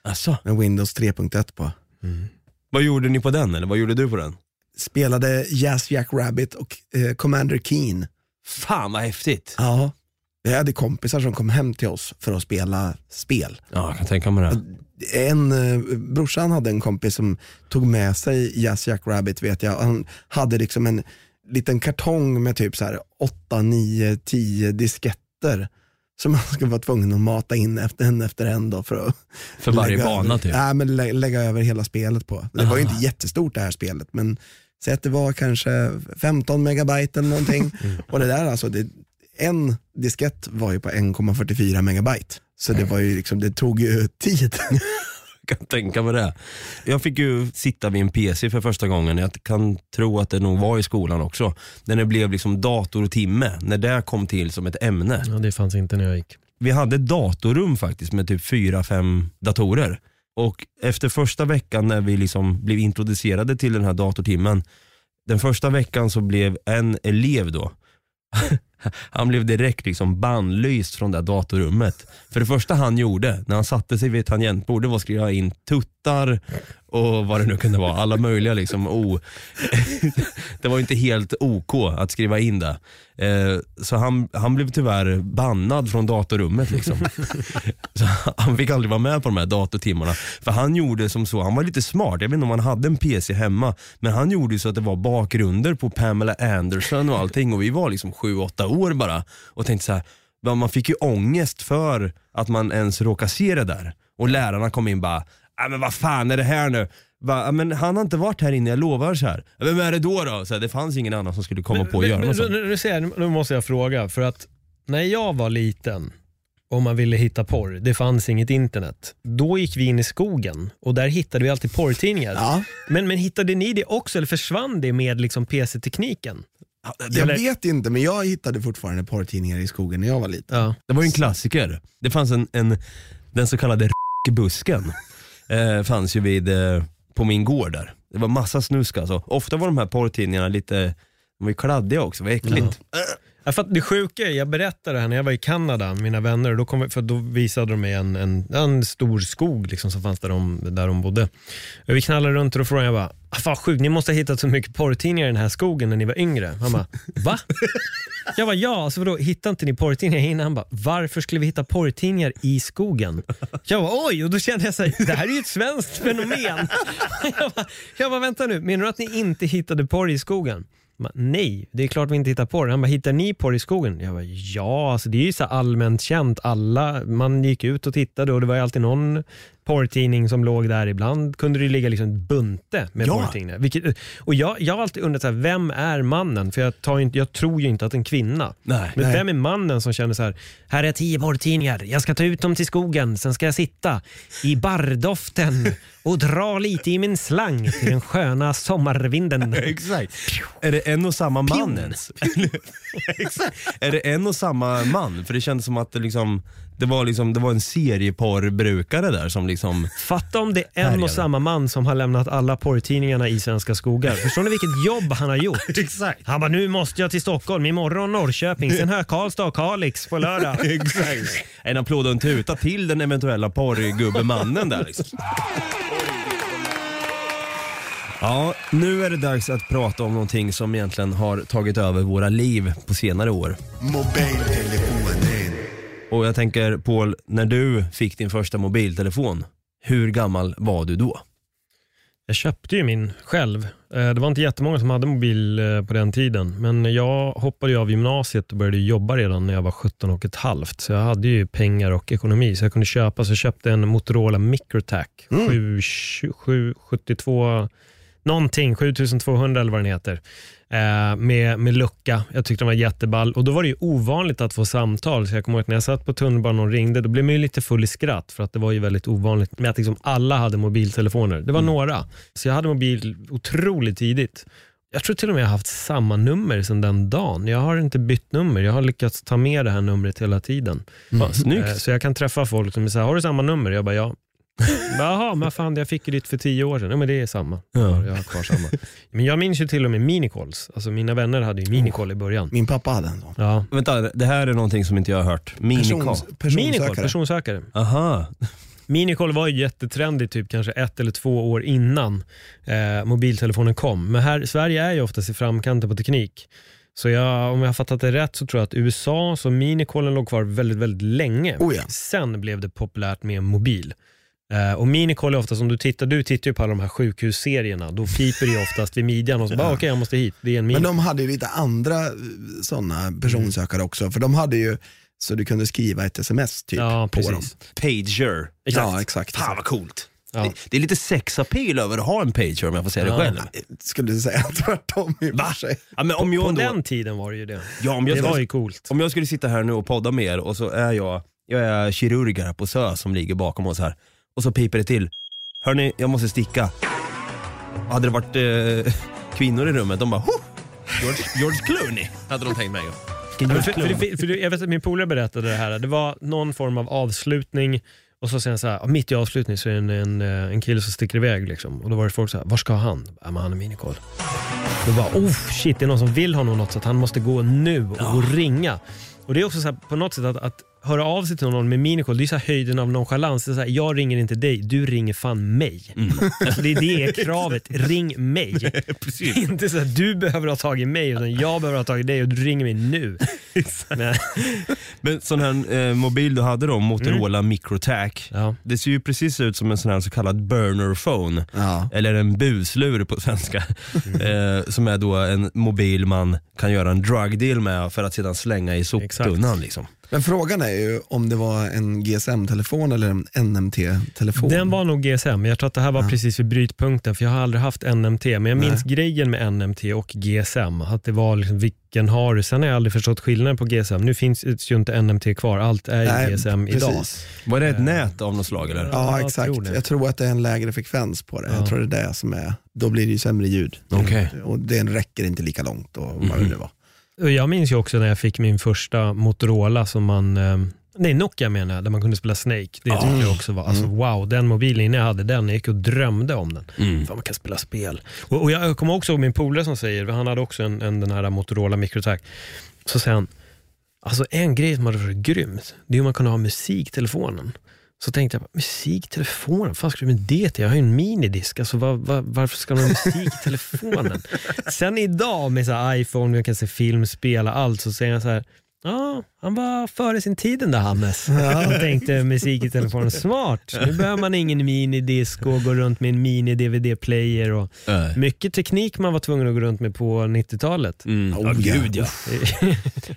Alltså, med Windows 3.1 på. vad gjorde ni på den eller vad gjorde du på den? Spelade Jazz Jack Rabbit och eh, Commander Keen. Fan vad häftigt. Ja. Vi hade kompisar som kom hem till oss för att spela spel. Ja, jag kan tänka mig det. En, eh, brorsan hade en kompis som tog med sig Jazz Jack Rabbit vet jag. Han hade liksom en liten kartong med typ så här 8, 9, 10 disketter som man skulle vara tvungen att mata in efter en efter en då för att För varje bana över, typ. Nej, men lä lägga över hela spelet på. Det var ju inte jättestort det här spelet men säg att det var kanske 15 megabyte eller någonting. Och det där alltså, det, en diskett var ju på 1,44 megabyte. Så det var ju liksom, det tog ju tid. Jag kan tänka mig det. Jag fick ju sitta vid en PC för första gången. Jag kan tro att det nog var i skolan också. När det blev liksom datortimme, när det kom till som ett ämne. Ja, det fanns inte när jag gick. Vi hade ett datorrum faktiskt med typ fyra fem datorer. Och efter första veckan när vi liksom blev introducerade till den här datortimmen, den första veckan så blev en elev då, han blev direkt liksom bannlyst från det datorrummet. För det första han gjorde när han satte sig vid ett tangentbord det var att skriva in tuttar och vad det nu kunde vara. Alla möjliga liksom. o... det var inte helt OK att skriva in det. Eh, så han, han blev tyvärr bannad från datorrummet. Liksom. så han fick aldrig vara med på de här datortimmarna. För han gjorde som så, han var lite smart, jag vet inte om han hade en PC hemma, men han gjorde så att det var bakgrunder på Pamela Anderson och allting och vi var liksom 7-8 år bara och tänkte så här, man fick ju ångest för att man ens råkade se det där. Och lärarna kom in bara, "Nej, men vad fan är det här nu? Va, "Ja, men han har inte varit här inne, jag lovar. så här. "Ja, Vem är det då? då? Så här, det fanns ingen annan som skulle komma på att göra Men- något men- sånt. nu, nu, nu måste jag fråga, för att när jag var liten och man ville hitta porr, det fanns inget internet. Då gick vi in i skogen och där hittade vi alltid porrtidningar. Ja. Men, men hittade ni det också eller försvann det med liksom PC-tekniken? Jag Eller- vet inte men jag hittade fortfarande porrtidningar i skogen när jag var liten. Ja. Det var ju en klassiker. Det fanns en, en den så kallade busken eh, fanns ju vid, eh, på min gård där. Det var massa snusk alltså. Ofta var de här porrtidningarna lite, de var ju kladdiga också, vad äckligt. Ja, för att det sjuka är, jag berättade det här när jag var i Kanada, mina vänner, då, kom, för då visade de mig en, en, en stor skog liksom, som fanns där de, där de bodde. Och vi knallade runt och då frågade jag bara, ah, fan sjukt, ni måste ha hittat så mycket porrtidningar i den här skogen när ni var yngre. Han bara, va? Jag bara, ja, alltså vadå, hittade inte ni porrtidningar innan? Han bara, varför skulle vi hitta porrtidningar i skogen? Jag bara, oj, och då kände jag så här, det här är ju ett svenskt fenomen. Jag bara, jag bara, vänta nu, menar du att ni inte hittade porr i skogen? Bara, Nej, det är klart vi inte hittar porr. Han bara, hittar ni porr i skogen? Jag bara, ja, alltså det är ju så allmänt känt. Alla, man gick ut och tittade och det var ju alltid någon porrtidning som låg där. Ibland kunde det ligga liksom bunte med Ja. porrtidningar. Vilket, och jag, jag har alltid undrat, så här, vem är mannen? För jag, tar inte, jag tror ju inte att en kvinna. Nej. Men Nej. vem är mannen som känner så här, här är tio porrtidningar, jag ska ta ut dem till skogen, sen ska jag sitta i barrdoften och dra lite i min slang till den sköna sommarvinden. Exakt. Är det en och samma man? Exakt. Är det en och samma man? För det kändes som att det, liksom, det, var, liksom, det var en serieporrbrukare där som liksom... Fatta om det är en och samma man som har lämnat alla porrtidningarna i svenska skogar. Förstår ni vilket jobb han har gjort? Exakt. Han bara, nu måste jag till Stockholm, imorgon Norrköping, sen har jag Karlstad och Kalix på lördag. Exakt. En applåd och en tuta till den eventuella porrgubbemannen där liksom. Ja, nu är det dags att prata om någonting som egentligen har tagit över våra liv på senare år. Mobiltelefonen. Och jag tänker Paul, när du fick din första mobiltelefon, hur gammal var du då? Jag köpte ju min själv. Eh, Det var inte jättemånga som hade mobil eh, på den tiden, men jag hoppade ju av gymnasiet och började jobba redan när jag var 17 och ett halvt. Så jag hade ju pengar och ekonomi, så jag kunde köpa. Så jag köpte en Motorola Microtac 772, någonting, 7200 eller vad den heter. Eh, med, med lucka. Jag tyckte den var jätteball. Och Då var det ju ovanligt att få samtal. Så jag kommer ihåg att när jag satt på tunnelbanan och ringde, då blev man ju lite full i skratt. För att det var ju väldigt ovanligt med att liksom alla hade mobiltelefoner. Det var några. Så jag hade mobil otroligt tidigt. Jag tror till och med jag har haft samma nummer sedan den dagen. Jag har inte bytt nummer. Jag har lyckats ta med det här numret hela tiden. Fan, snyggt. Eh, Så jag kan träffa folk som säger, har du samma nummer? Jag bara, ja. Jaha, men fan jag fick ju ditt för tio år sedan. Ja, men det är samma. Ja. Jag har kvar samma. Men jag minns ju till och med minicalls. Alltså mina vänner hade ju minicall i början. Min pappa hade en sån. Ja. Vänta, det här är någonting som inte jag har hört. Minicall. Persons, Minicall, personsökare. personsökare. Aha. Minicall var ju jättetrendig typ kanske ett eller två år innan eh, mobiltelefonen kom. Men här, Sverige är ju oftast i framkanten på teknik. Så jag, om jag har fattat det rätt så tror jag att USA, så minicallen låg kvar väldigt, väldigt länge. Oh ja. Sen blev det populärt med mobil. Eh, och minicall är ofta som du tittar, du tittar ju på alla de här sjukhusserierna, då piper det ju oftast vid midjan och så bara okej jag måste hit, det är en Men de hade ju lite andra sådana personsökare också. För de hade ju så du kunde skriva ett sms typ Ja, på dem. Pager. Ja, exakt. Fan vad coolt. Ja. Det, det är lite sexappeal över att ha en pager om jag får säga Ja. det själv. Skulle du säga tvärtom i och för sig. Ja, men om, På jag då, den tiden var det ju det. ja, om, jag Det skulle, var ju coolt. om jag skulle sitta här nu och podda med er och så är jag, jag är kirurg här på SÖ som ligger bakom oss här och så piper det till. Hörni, jag måste sticka. Hade det varit eh, kvinnor i rummet, de bara "Ho! George, George Clooney hade de tänkt mig. Ja, för, för, för, jag vet att min polare berättade det här. Det var någon form av avslutning och så säger han så här, "Ja, mitt i avslutning så är det en, en, eh, en kille som sticker iväg. Liksom. Och då var det folk så här, var ska han? Ja, men han är minicall. Då bara, oh shit, det är någon som vill honom något så att han måste gå nu och, och ringa. Och det är också så här, på något sätt att, att höra av sig till någon med minicall, det är så här höjden av nonchalans. Det är så här, jag ringer inte dig, du ringer fan mig. Alltså det, det är kravet, ring mig. inte så att du behöver ha tag i mig, utan jag behöver ha tag i dig och du ringer mig nu. Men, Men sån här eh, mobil du hade då, Motorola Microtac, ja. det ser ju precis ut som en sån här så kallad burner phone. Ja. eller en buslur på svenska. eh, som är då en mobil man kan göra en drug deal med för att sedan slänga i soptunnan. Liksom. Men frågan är ju om det var en GSM-telefon eller en NMT-telefon. Den var nog GSM, men jag tror att det här var precis vid brytpunkten för jag har aldrig haft NMT. Men jag minns grejen med NMT och GSM, att det var liksom vilken har du? Sen har jag aldrig förstått skillnaden på GSM. Nu finns ju inte NMT kvar, allt är Nej, GSM idag. precis. Var det ett nät av något slag eller? Ja, Ja, jag exakt. tror jag tror att det är en lägre frekvens på det. Ja. Jag tror det är det som är, då blir det ju sämre ljud. Okej. Och den räcker inte lika långt och vad det nu var. Jag minns ju också när jag fick min första Motorola som man eh, Nej, Nokia menar jag, där man kunde spela Snake. Det tyckte jag också var, alltså wow, den mobilen innan jag hade den, jag gick och drömde om den. Mm. Fan, man kan spela spel. Och, och jag kommer också ihåg min polare som säger, han hade också en, en den här Motorola Microtac. Så säger han, alltså en grej som hade varit grymt, det är om man kunde ha musiktelefonen. Så tänkte jag, musiktelefonen, vad fan ska du med det till? Jag har ju en minidisk, alltså, var, var, varför ska man ha musik i telefonen? Sen idag med så iPhone, jag kan se film, spela allt, så säger jag så här, Ja, han var före sin tid den där Hannes. Jag tänkte musik i telefonen, smart. Nu behöver man ingen minidisk och gå runt med en mini-DVD-player. och Äh. Mycket teknik man var tvungen att gå runt med på 90-talet. Mm. Oh, ja, gud ja.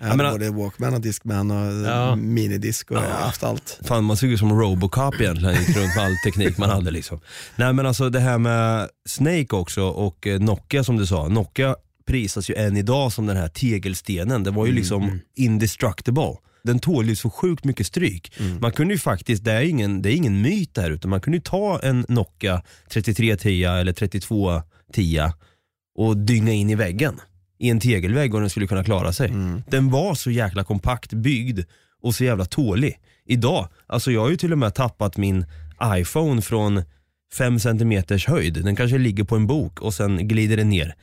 Hade men- både Walkman och Discman och Ja. minidisk och har haft allt. Fan man såg ut som Robocop egentligen, gick runt med all teknik man hade liksom. Nej men alltså det här med Snake också och eh, Nokia som du sa. Nokia prisas ju än idag som den här tegelstenen. Det var ju liksom indestructible. Den tål ju så sjukt mycket stryk. Man kunde ju faktiskt, det är ingen, det är ingen myt där utan man kunde ju ta en Nokia 3310 eller 3210 och dynga in i väggen. I en tegelvägg och den skulle kunna klara sig. Den var så jäkla kompakt byggd och så jävla tålig. Idag, alltså jag har ju till och med tappat min iPhone från 5 cm höjd. Den kanske ligger på en bok och sen glider den ner.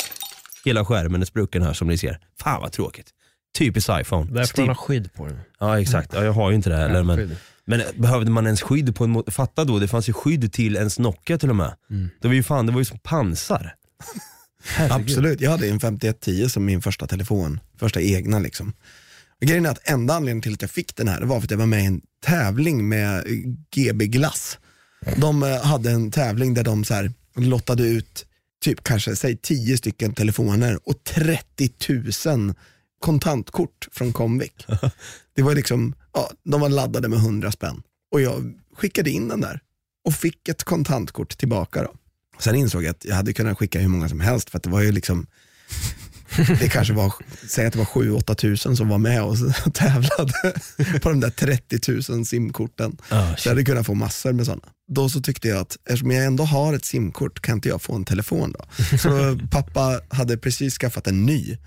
Hela skärmen är sprucken här som ni ser. Fan vad tråkigt. Typiskt iPhone. Därför man har skydd på den. Ja exakt, ja, jag har ju inte det heller. Men, men behövde man ens skydd på en Fatta då, det fanns ju skydd till ens Nokia till och med. Det var ju fan, det var ju som pansar. Absolut, jag hade en 5110 som min första telefon, första egna liksom. Grejen är att enda anledningen till att jag fick den här var för att jag var med i en tävling med eh, GB Glass. De eh, hade en tävling där de så här lottade ut typ kanske säg 10 stycken telefoner och 30 000 kontantkort från Comvik. Det var liksom, ja, de var laddade med 100 spänn och jag skickade in den där och fick ett kontantkort tillbaka. Då. Sen insåg jag att jag hade kunnat skicka hur många som helst för att det var ju liksom det kanske var, säg att det var 7-8 tusen som var med och tävlade på de där 30 000 simkorten. Ah, så jag hade kunnat få massor med sådana. Då så tyckte jag att eftersom jag ändå har ett simkort kan inte jag få en telefon då. Så pappa hade precis skaffat en ny.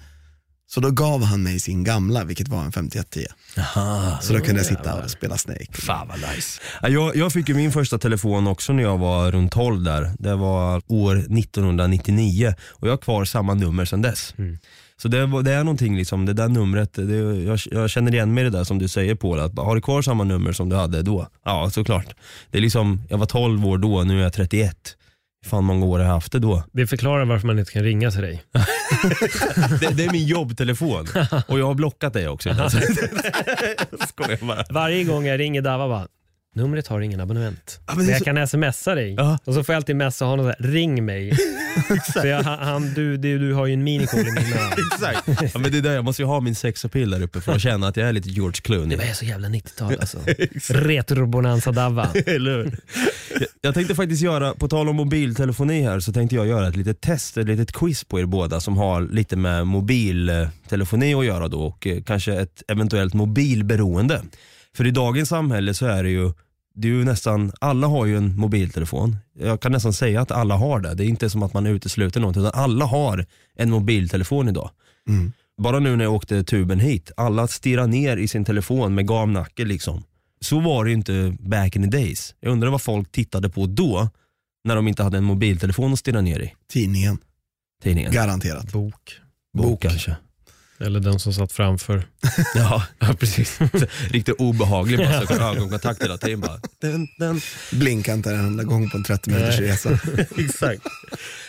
Så då gav han mig sin gamla, vilket var en 5110. Aha. Så då kunde jag sitta och spela Snake. Fan vad nice. Ja, Jag, jag fick ju min första telefon också när jag var runt 12 där. Det var år 1999 och jag har kvar samma nummer sedan dess. Så det, det är någonting, liksom, det där numret, det, jag, jag känner igen mig i det där som du säger på att har du kvar samma nummer som du hade då? Ja såklart. Det är liksom, jag var 12 år då, nu är jag 31. Fan många år har jag haft det då. Det förklarar varför man inte kan ringa till dig. Det, det är min jobbtelefon och jag har blockat dig också. Skojar bara. Varje gång jag ringer Dava bara, numret har ingen abonnent. men men är jag så- kan smsa dig. Ja. Och så får jag alltid messa honom så här, ring mig. För jag, han, du, du, du har ju en minicool i mina Exakt. Ja, men det är där, jag måste ju ha min sexapil där uppe för att känna att jag är lite George Clooney. Det var så jävla 90-tal alltså. Retro-bonanza Dava. Eller hur? Jag- Jag tänkte faktiskt göra, på tal om mobiltelefoni här, så tänkte jag göra ett litet test, ett litet quiz på er båda som har lite med mobiltelefoni att göra då och eh, kanske ett eventuellt mobilberoende. För i dagens samhälle så är det ju, det är ju nästan, alla har ju en mobiltelefon. Jag kan nästan säga att alla har det. Det är inte som att man utesluter något utan alla har en mobiltelefon idag. Mm. Bara nu när jag åkte tuben hit, alla stirrar ner i sin telefon med gamnacke liksom. Så var det ju inte back in the days. Jag undrar vad folk tittade på då, när de inte hade en mobiltelefon att stirra ner i. Tidningen, Tidningen. garanterat. Bok. Bok kanske. Eller den som satt framför. Ja, ja precis. Riktigt obehaglig bara, så ögonkontakt hela tiden bara. Den, den. Blinkar inte en enda gång på en 30 minuters resa. Exakt.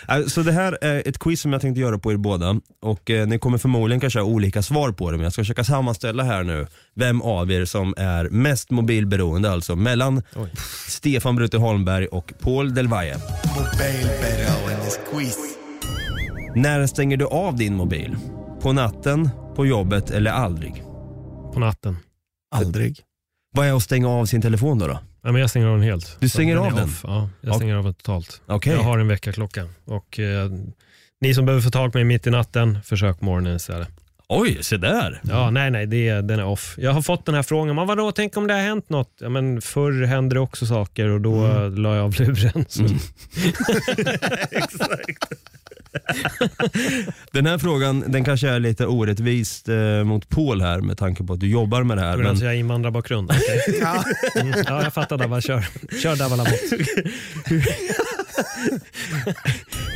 Äh, Så det här är ett quiz som jag tänkte göra på er båda och eh, ni kommer förmodligen kanske ha olika svar på det men jag ska försöka sammanställa här nu vem av er som är mest mobilberoende alltså mellan Oj. Stefan Brutte Holmberg och Paul Del Valle. När stänger du av din mobil? På natten, på jobbet eller aldrig? På natten. Aldrig. Vad är att stänga av sin telefon då? då? Ja, men jag stänger av den helt. Du stänger är av den? Off. Ja, jag Ja. stänger av den totalt. Okej. Jag har en väckarklocka. Och eh, ni som behöver få tag på mig mitt i natten, försök morgonen istället. Oj, se där. Ja, nej, nej, det, är- den är off. Jag har fått den här frågan, men vadå, tänk om det har hänt något? Ja, men förr hände det också saker och då mm. la jag av luren. Så. Den här frågan den kanske är lite orättvist eh, mot Paul här med tanke på att du jobbar med det här. Men... Men Alltså, jag har invandrarbakgrund. Okay. Ja. Mm, ja, jag fattar Dava, kör. Kör Dava Lamotte.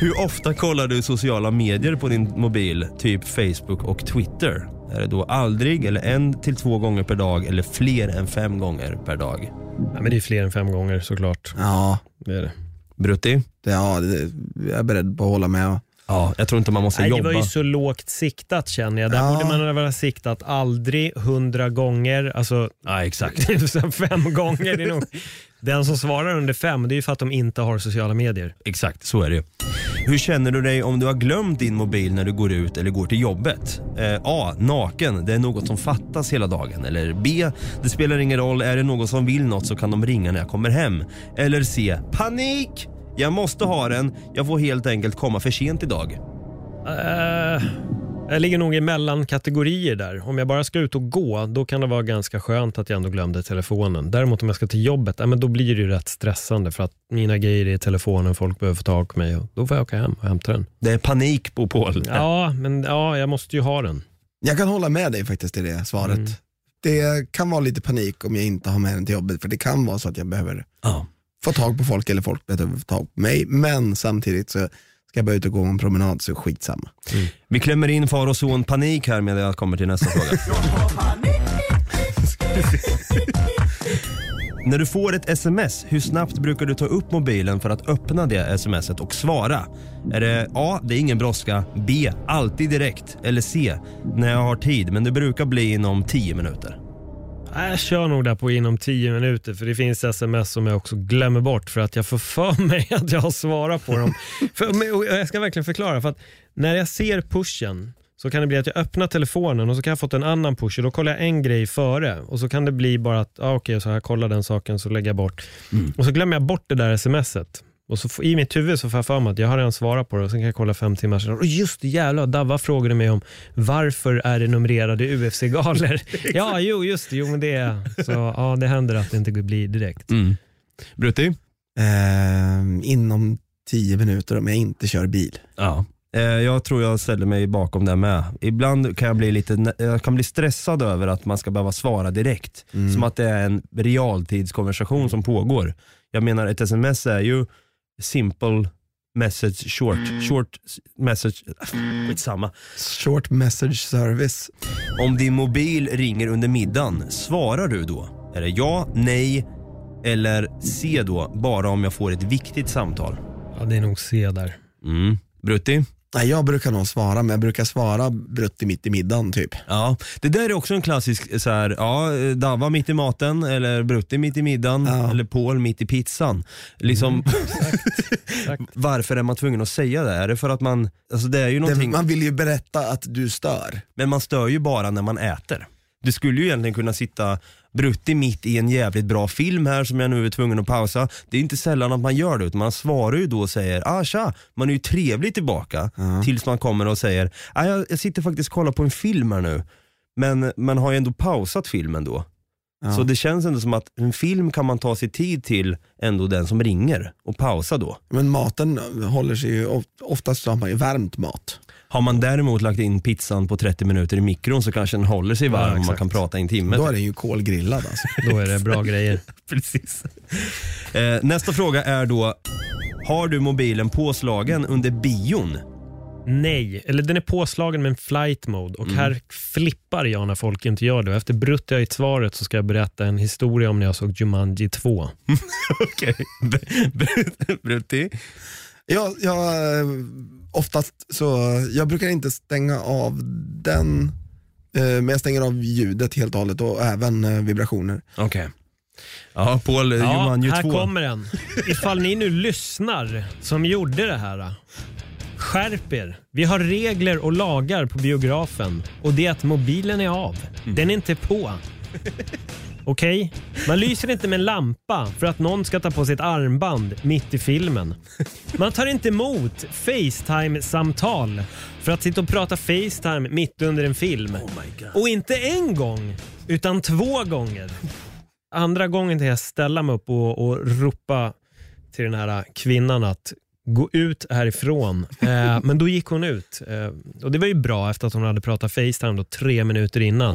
hur ofta kollar du sociala medier på din mobil, typ Facebook och Twitter? Är det då aldrig, eller en till två gånger per dag eller fler än fem gånger per dag? Ja, men det är fler än fem gånger såklart. Ja, Det är det. Brutti? det, ja det, jag är beredd på att hålla med. Ja, jag tror inte man måste Nej, det jobba. var ju så lågt siktat känner jag. Där Ja. borde man ha siktat aldrig, hundra gånger. Alltså, Ja, exakt. fem gånger. Det är nog, den som svarar under fem, det är ju för att de inte har sociala medier. Exakt, så är det ju. Hur känner du dig om du har glömt din mobil när du går ut eller går till jobbet? Eh, A. Naken, det är något som fattas hela dagen. Eller B. Det spelar ingen roll, är det någon som vill något så kan de ringa när jag kommer hem. Eller C. Panik! Jag måste ha den, jag får helt enkelt komma för sent idag. Eh, jag ligger nog i mellankategorier där. Om jag bara ska ut och gå, då kan det vara ganska skönt att jag ändå glömde telefonen. Däremot om jag ska till jobbet, eh, men då blir det ju rätt stressande för att mina grejer är i telefonen, folk behöver få tag på mig och då får jag åka hem och hämta den. Det är panik på Paul. Ja, men ja, jag måste ju ha den. Jag kan hålla med dig faktiskt i det svaret. Mm. Det kan vara lite panik om jag inte har med den till jobbet för det kan vara så att jag behöver Ja få tag på folk eller folk behöver få tag på mig. Men samtidigt så ska jag bara ut och gå en promenad så skitsamma. Mm. Vi klämmer in far och son panik här medan jag kommer till nästa fråga. När du får ett sms, hur snabbt brukar du ta upp mobilen för att öppna det smset och svara? Är det A. Det är ingen brådska. B. Alltid direkt. Eller C. När jag har tid, men det brukar bli inom 10 minuter. Jag kör nog där på inom 10 minuter för det finns sms som jag också glömmer bort för att jag får för mig att jag har svarat på dem. för, jag ska verkligen förklara för att när jag ser pushen så kan det bli att jag öppnar telefonen och så kan jag fått en annan push och då kollar jag en grej före och så kan det bli bara att, ah, okej, så har jag kollat den saken så lägger jag bort. Och så glömmer jag bort det där smset. Och så i mitt huvud så får jag för mig att jag har redan svarat på det och sen kan jag kolla fem timmar senare. Och just det, jävlar, Davva frågade mig om varför är det numrerade UFC-galor? ja, jo, just det. Jo, men det är, så, ja, det händer att det inte blir direkt. Mm. Brutti? Ehm, inom tio minuter om jag inte kör bil. Ja. Eh, Jag tror jag ställer mig bakom det med. Ibland kan jag bli lite jag kan bli stressad över att man ska behöva svara direkt. Som att det är en realtidskonversation som pågår. Jag menar ett sms är ju simple message short. Short s- message, skitsamma. Short message service. Om din mobil ringer under middagen, svarar du då? Är det ja, nej eller C då, bara om jag får ett viktigt samtal? Ja, det är nog C där. Mm. Brutti? Nej, jag brukar nog svara, men jag brukar svara brutti mitt i middagen typ. Ja, det där är också en klassisk, så här, ja, Dava mitt i maten, eller Brutti mitt i middagen, Ja. eller Paul mitt i pizzan. Liksom, varför är man tvungen att säga det? Är det för att man, alltså det är ju Det, någonting, man vill ju berätta att du stör. men man stör ju bara när man äter. Du skulle ju egentligen kunna sitta Brutti mitt i en jävligt bra film här som jag nu är tvungen att pausa. Det är inte sällan att man gör det, utan man svarar ju då och säger ah tja, man är ju trevlig tillbaka tills man kommer och säger ah, jag, jag sitter faktiskt och kollar på en film här nu. Men man har ju ändå pausat filmen då. Ja. Så det känns ändå som att en film kan man ta sig tid till ändå den som ringer och pausa då. Men maten håller sig ju, of- oftast så har man ju värmt mat. Har man däremot lagt in pizzan på 30 minuter i mikron så kanske den håller sig varm och man kan prata en timme. Då är den ju kolgrillad alltså. Då är det bra grejer. Precis. Eh, nästa fråga är då, har du mobilen påslagen under bion? Nej, eller den är påslagen med en flight mode och här flippar jag när folk inte gör det. Efter bruttiga svaret så ska jag berätta en historia om när jag såg Jumanji 2. Okej. Brutti? Jag, jag, eh, oftast så, jag brukar inte stänga av den, eh, men jag stänger av ljudet helt och hållet och även eh, vibrationer. Okej. Ja, Paul, Ja, Jumanji här 2. kommer den. Ifall ni nu lyssnar som gjorde det här. Skärp er. Vi har regler och lagar på biografen och det är att mobilen är av. Den är inte på. Okej? Man lyser inte med en lampa för att någon ska ta på sig ett armband mitt i filmen. Man tar inte emot Facetime-samtal för att sitta och prata Facetime mitt under en film. Och inte en gång, utan två gånger. Andra gången till jag ställa mig upp och, och ropa till den här kvinnan att gå ut härifrån. Eh, men då gick hon ut. Eh, och Det var ju bra efter att hon hade pratat Facetime då, tre minuter innan.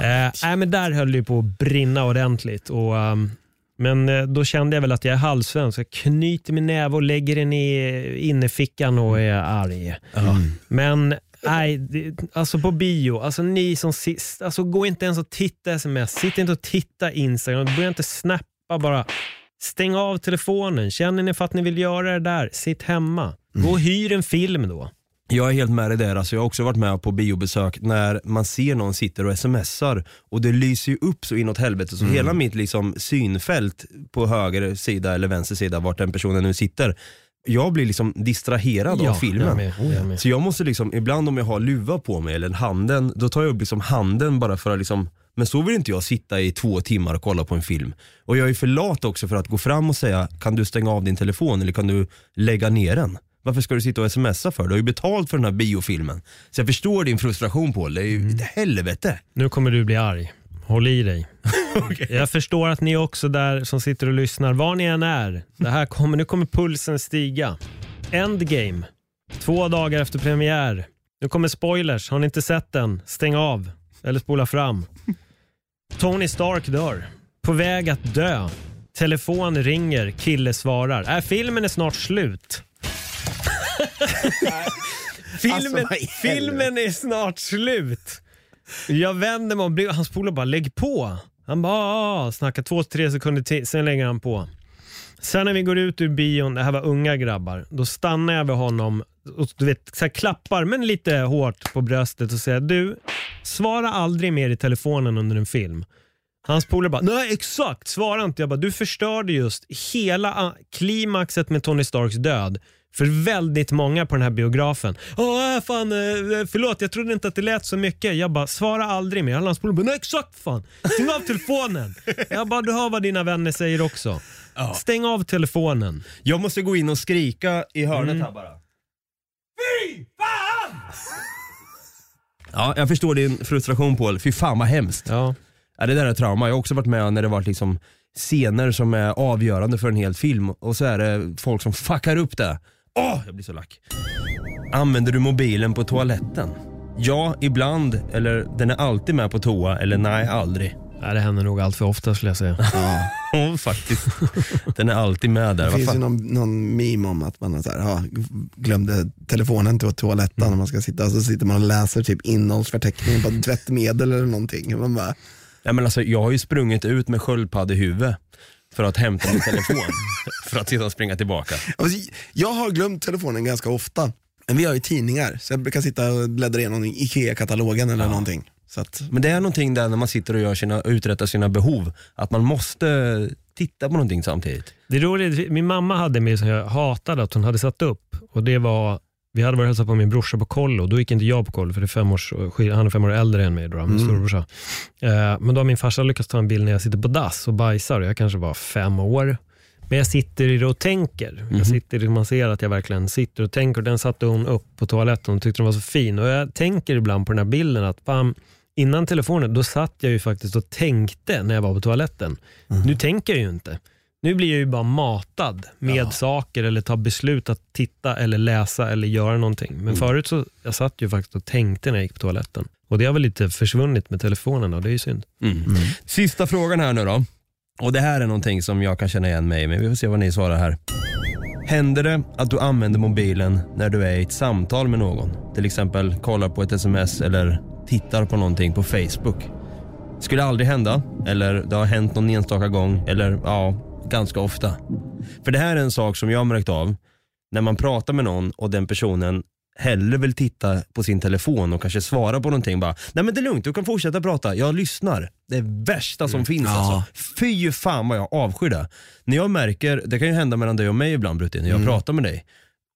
Eh, nej, men där höll det ju på att brinna ordentligt. Och, ehm, men eh, då kände jag väl att jag är halvsvensk. Jag knyter min näve och lägger den i innerfickan och är arg. Men nej, det, alltså på bio, alltså ni som sist, alltså gå inte ens och titta sms, sitt inte och titta Instagram, börja inte snappa bara. Stäng av telefonen, känner ni för att ni vill göra det där, sitt hemma. Gå och hyr en film då. Jag är helt med dig där. Alltså jag har också varit med på biobesök när man ser någon sitter och smsar och det lyser ju upp så inåt helvete så hela mitt liksom synfält på höger sida eller vänster sida, vart den personen nu sitter, jag blir liksom distraherad av jag filmen. med, jag med. Så jag måste liksom, ibland om jag har luva på mig eller handen, då tar jag upp liksom handen bara för att liksom men så vill inte jag sitta i två timmar och kolla på en film. Och jag är för lat också för att gå fram och säga, kan du stänga av din telefon eller kan du lägga ner den? Varför ska du sitta och smsa för? Du har ju betalt för den här biofilmen. Så jag förstår din frustration Paul, det är ju ett helvete. Nu kommer du bli arg. Håll i dig. Jag förstår att ni också där som sitter och lyssnar, var ni än är, det här kommer, nu kommer pulsen stiga. Endgame, två dagar efter premiär. Nu kommer spoilers, har ni inte sett den, stäng av eller spola fram. Tony Stark dör, på väg att dö. Telefon ringer, kille svarar. Äh, filmen är snart slut. filmen, Alltså, filmen är snart slut. Jag vänder mig om, han spolar bara lägg på. Han bara, "Ah", snackar två, tre sekunder till, sen lägger han på. Sen när vi går ut ur bion, det här var unga grabbar, då stannar jag vid honom och du vet, så här, klappar men lite hårt på bröstet och säger du, svara aldrig mer i telefonen under en film. Hans polare bara, nej exakt, svara inte. Jag bara, du förstörde just hela ah, klimaxet med Tony Starks död för väldigt många på den här biografen. Åh, fan, eh, förlåt, jag trodde inte att det lät så mycket. Jag bara, svara aldrig mer. Hans polare bara, nej exakt fan, stäng av telefonen. Jag bara, du hör vad dina vänner säger också. Stäng av telefonen. Jag måste gå in och skrika i hörnet här bara. Fy fan! Ja, jag förstår din frustration Paul. Fy fan vad hemskt. Ja. Ja, det där är trauma. Jag har också varit med när det varit liksom scener som är avgörande för en hel film och så är det folk som fuckar upp det. Åh, jag blir så lack. Använder du mobilen på toaletten? Ja, ibland. Eller den är alltid med på toa. Eller nej, aldrig. Nej, det händer nog allt för ofta skulle jag säga. Ja, faktiskt. Den är alltid med där. Det finns ju någon, någon meme om att man har så här, ja, glömde telefonen till toaletten när man ska sitta och så sitter man och läser typ innehållsförteckningen på tvättmedel eller någonting. Man bara, Ja, men alltså, jag har ju sprungit ut med sköldpaddehuvud för att hämta min telefon. för att sedan springa tillbaka. alltså, jag har glömt telefonen ganska ofta. Men vi har ju tidningar, så jag brukar sitta och bläddra igenom IKEA-katalogen eller någonting. Att, Men det är någonting där när man sitter och gör sina, uträttar sina behov, att man måste titta på någonting samtidigt. Det är roligt, min mamma hade mig som jag hatade att hon hade satt upp och det var vi hade varit och hälsat på min brorsa på kollo. Då gick inte jag på kollo för det är fem års, han är fem år äldre än mig, då, min storebrorsa. Eh, men då har min farsa lyckats ta en bild när jag sitter på dass och bajsar jag kanske var fem år. Men jag sitter i det och tänker. Jag sitter, man ser att jag verkligen sitter och tänker. Den satte hon upp på toaletten och tyckte den var så fin. Och Jag tänker ibland på den här bilden att bam, innan telefonen, då satt jag ju faktiskt och tänkte när jag var på toaletten. Nu tänker jag ju inte. Nu blir jag ju bara matad med saker eller tar beslut att titta eller läsa eller göra någonting. Men förut så jag satt ju faktiskt och tänkte när jag gick på toaletten. Och det har väl lite försvunnit med telefonen och det är ju synd. Sista frågan här nu då. Och det här är någonting som jag kan känna igen mig i, men vi får se vad ni svarar här. Händer det att du använder mobilen när du är i ett samtal med någon? Till exempel kollar på ett sms eller tittar på någonting på Facebook. Skulle aldrig hända, eller det har hänt någon enstaka gång, eller ja, ganska ofta. För det här är en sak som jag har märkt av, när man pratar med någon och den personen hellre vill titta på sin telefon och kanske svara på någonting bara, nej men det är lugnt, du kan fortsätta prata, jag lyssnar. Det är värsta som finns alltså. Fy fan vad jag avskyr det. När jag märker, det kan ju hända mellan dig och mig ibland Brutti, när jag pratar med dig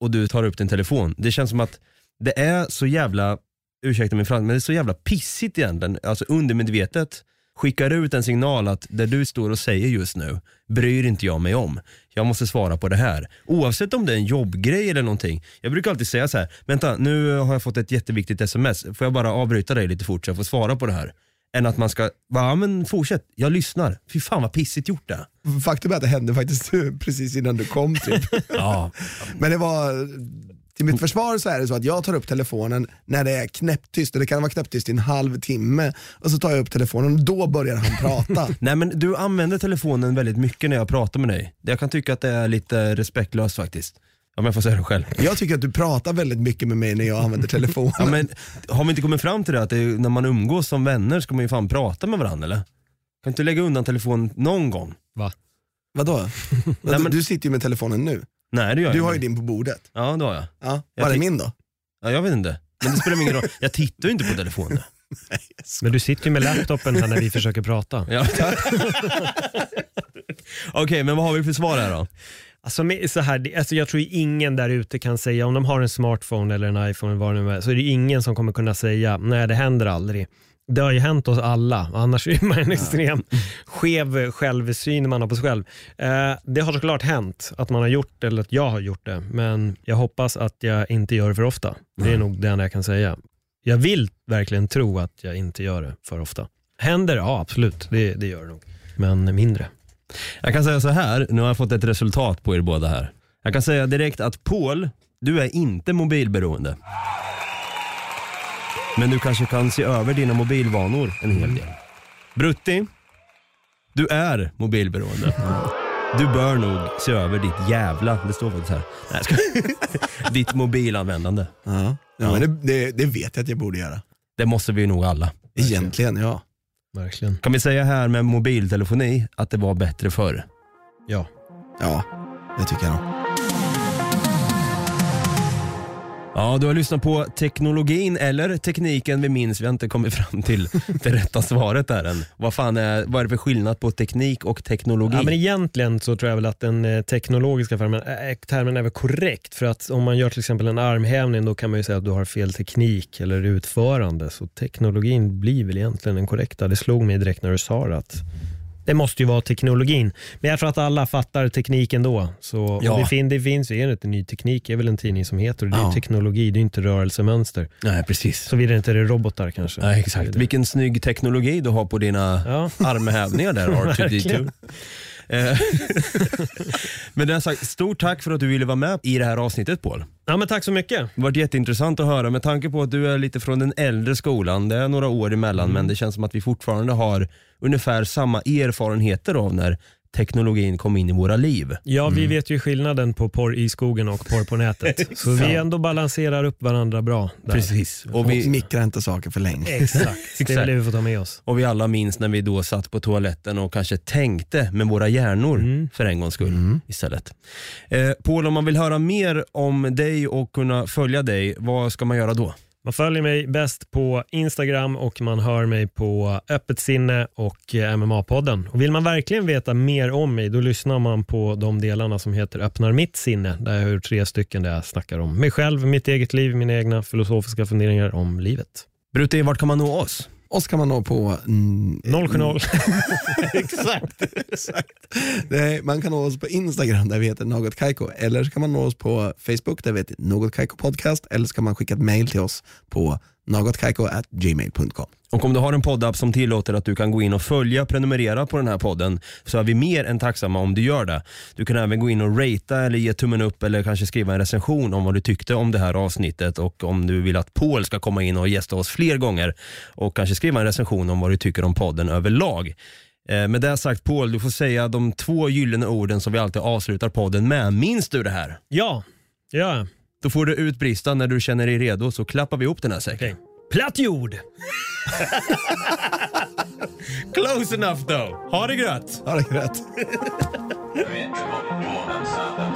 och du tar upp din telefon. Det känns som att det är så jävla, ursäkta min franska, men det är så jävla pissigt egentligen, alltså undermedvetet skickar ut en signal att det du står och säger just nu bryr inte jag mig om. Jag måste svara på det här. Oavsett om det är en jobbgrej eller någonting. Jag brukar alltid säga så här: vänta nu har jag fått ett jätteviktigt sms, får jag bara avbryta dig lite fort så jag får svara på det här? Än att man ska, ja men fortsätt, jag lyssnar. Fy fan vad pissigt gjort det. faktum är att det hände faktiskt precis innan du kom. Typ. Ja. Men det var, till mitt försvar så är det så att jag tar upp telefonen när det är knäpptyst, och det kan vara knäpptyst i en halv timme. Och så tar jag upp telefonen och då börjar han prata. Nej men du använder telefonen väldigt mycket när jag pratar med dig. Jag kan tycka att det är lite respektlöst faktiskt. Om jag får säga det själv. Jag tycker att du pratar väldigt mycket med mig när jag använder telefonen. Ja, men, har vi inte kommit fram till det att det är, när man umgås som vänner ska man ju fan prata med varandra eller? Kan inte lägga undan telefonen någon gång? Va? Vadå? Nej, men- Du sitter ju med telefonen nu. Nej det gör Du jag har ju inte. din på bordet. Ja det har jag. Ja, Jag var är min då? Ja, jag vet inte. Men det spelar ingen roll. Jag tittar ju inte på telefonen. Men du sitter ju med laptopen här när vi försöker prata. Ja. Okej men vad har vi för svar här då? Alltså, med- så här, det- alltså jag tror ju ingen där ute kan säga, om de har en smartphone eller en iPhone eller vad det nu är, så är det ingen som kommer kunna säga, nej det händer aldrig. Det har ju hänt oss alla, annars är man en extrem skev självsyn man har på sig själv. Eh, det har såklart hänt att man har gjort det, eller att jag har gjort det, men jag hoppas att jag inte gör det för ofta. Det är nog det enda jag kan säga. Jag vill verkligen tro att jag inte gör det för ofta. Händer? Ja absolut, det, det gör det nog. Men mindre. Jag kan säga så här, nu har jag fått ett resultat på er båda här. Jag kan säga direkt att Paul, du är inte mobilberoende. Men du kanske kan se över dina mobilvanor en hel del. Brutti, du är mobilberoende. Du bör nog se över ditt jävla, det står faktiskt här, Nej, ska... ditt mobilanvändande. Ja, ja, Men det, det, det vet jag att jag borde göra. Det måste vi nog alla. Egentligen ja. Verkligen. Kan vi säga här med mobiltelefoni att det var bättre förr? Ja. Ja, det tycker jag nog. Ja, du har lyssnat på teknologin eller tekniken vi minns. Vi har inte kommit fram till det rätta svaret där än. Vad fan är, vad är det för skillnad på teknik och teknologi? Ja, men egentligen så tror jag väl att den eh, teknologiska termen, äh, termen är väl korrekt. För att om man gör till exempel en armhävning då kan man ju säga att du har fel teknik eller utförande. Så teknologin blir väl egentligen den korrekta. Det slog mig direkt när du sa det. Att det måste ju vara teknologin. Men jag tror att alla fattar tekniken då. Så, Ja. det, fin, det finns ju, är det inte ny teknik? Det är väl en tidning som heter det är Ja. teknologi, det är inte rörelsemönster. Nej, precis. Såvida det inte är robotar kanske. Nej, exakt. Det det. Vilken snygg teknologi du har på dina Ja. armhävningar där, R2D2. Verkligen. Eh, Men det har sagt, stort tack för att du ville vara med i det här avsnittet Paul. ja, men tack så mycket. Det har varit jätteintressant att höra med tanke på att du är lite från den äldre skolan. Det är några år emellan men det känns som att vi fortfarande har ungefär samma erfarenheter av när teknologin kom in i våra liv. Ja, Mm. vi vet ju skillnaden på porr i skogen och porr på nätet. Så vi ändå balanserar upp varandra bra. Där. Precis. Och vi, mikra inte saker för länge. Exakt. Det är det vi får ta med oss. och vi alla minns när vi då satt på toaletten och kanske tänkte med våra hjärnor Mm. för en gångs skull istället. Eh, Paul, om man vill höra mer om dig och kunna följa dig, vad ska man göra då? Man följer mig bäst på Instagram och man hör mig på Öppet sinne och eh, MMA-podden. Och vill man verkligen veta mer om mig, då lyssnar man på de delarna som heter Öppnar mitt sinne, där jag har tre stycken där jag snackar om mig själv, mitt eget liv, mina egna filosofiska funderingar om livet. Brutti, vart kan man nå oss? Oss kan man nå på... Mm, 070. Exakt. Exakt. Nej, man kan nå oss på Instagram där vi heter Något Kaiko eller så kan man nå oss på Facebook där vi heter Något Kaiko Podcast eller så kan man skicka ett mail till oss på nogotkaiko.gmail.com. Och om du har en poddapp som tillåter att du kan gå in och följa, prenumerera på den här podden så är vi mer än tacksamma om du gör det. Du kan även gå in och ratea eller ge tummen upp eller kanske skriva en recension om vad du tyckte om det här avsnittet och om du vill att Paul ska komma in och gästa oss fler gånger och kanske skriva en recension om vad du tycker om podden överlag. Eh, Med det sagt Paul, du får säga de två gyllene orden som vi alltid avslutar podden med. Minns du det här? Ja, ja. Då får du utbrista när du känner dig redo så klappar vi ihop den här säcken. Okej. Platt jord! Close enough though. Ha det gött! Ja, det är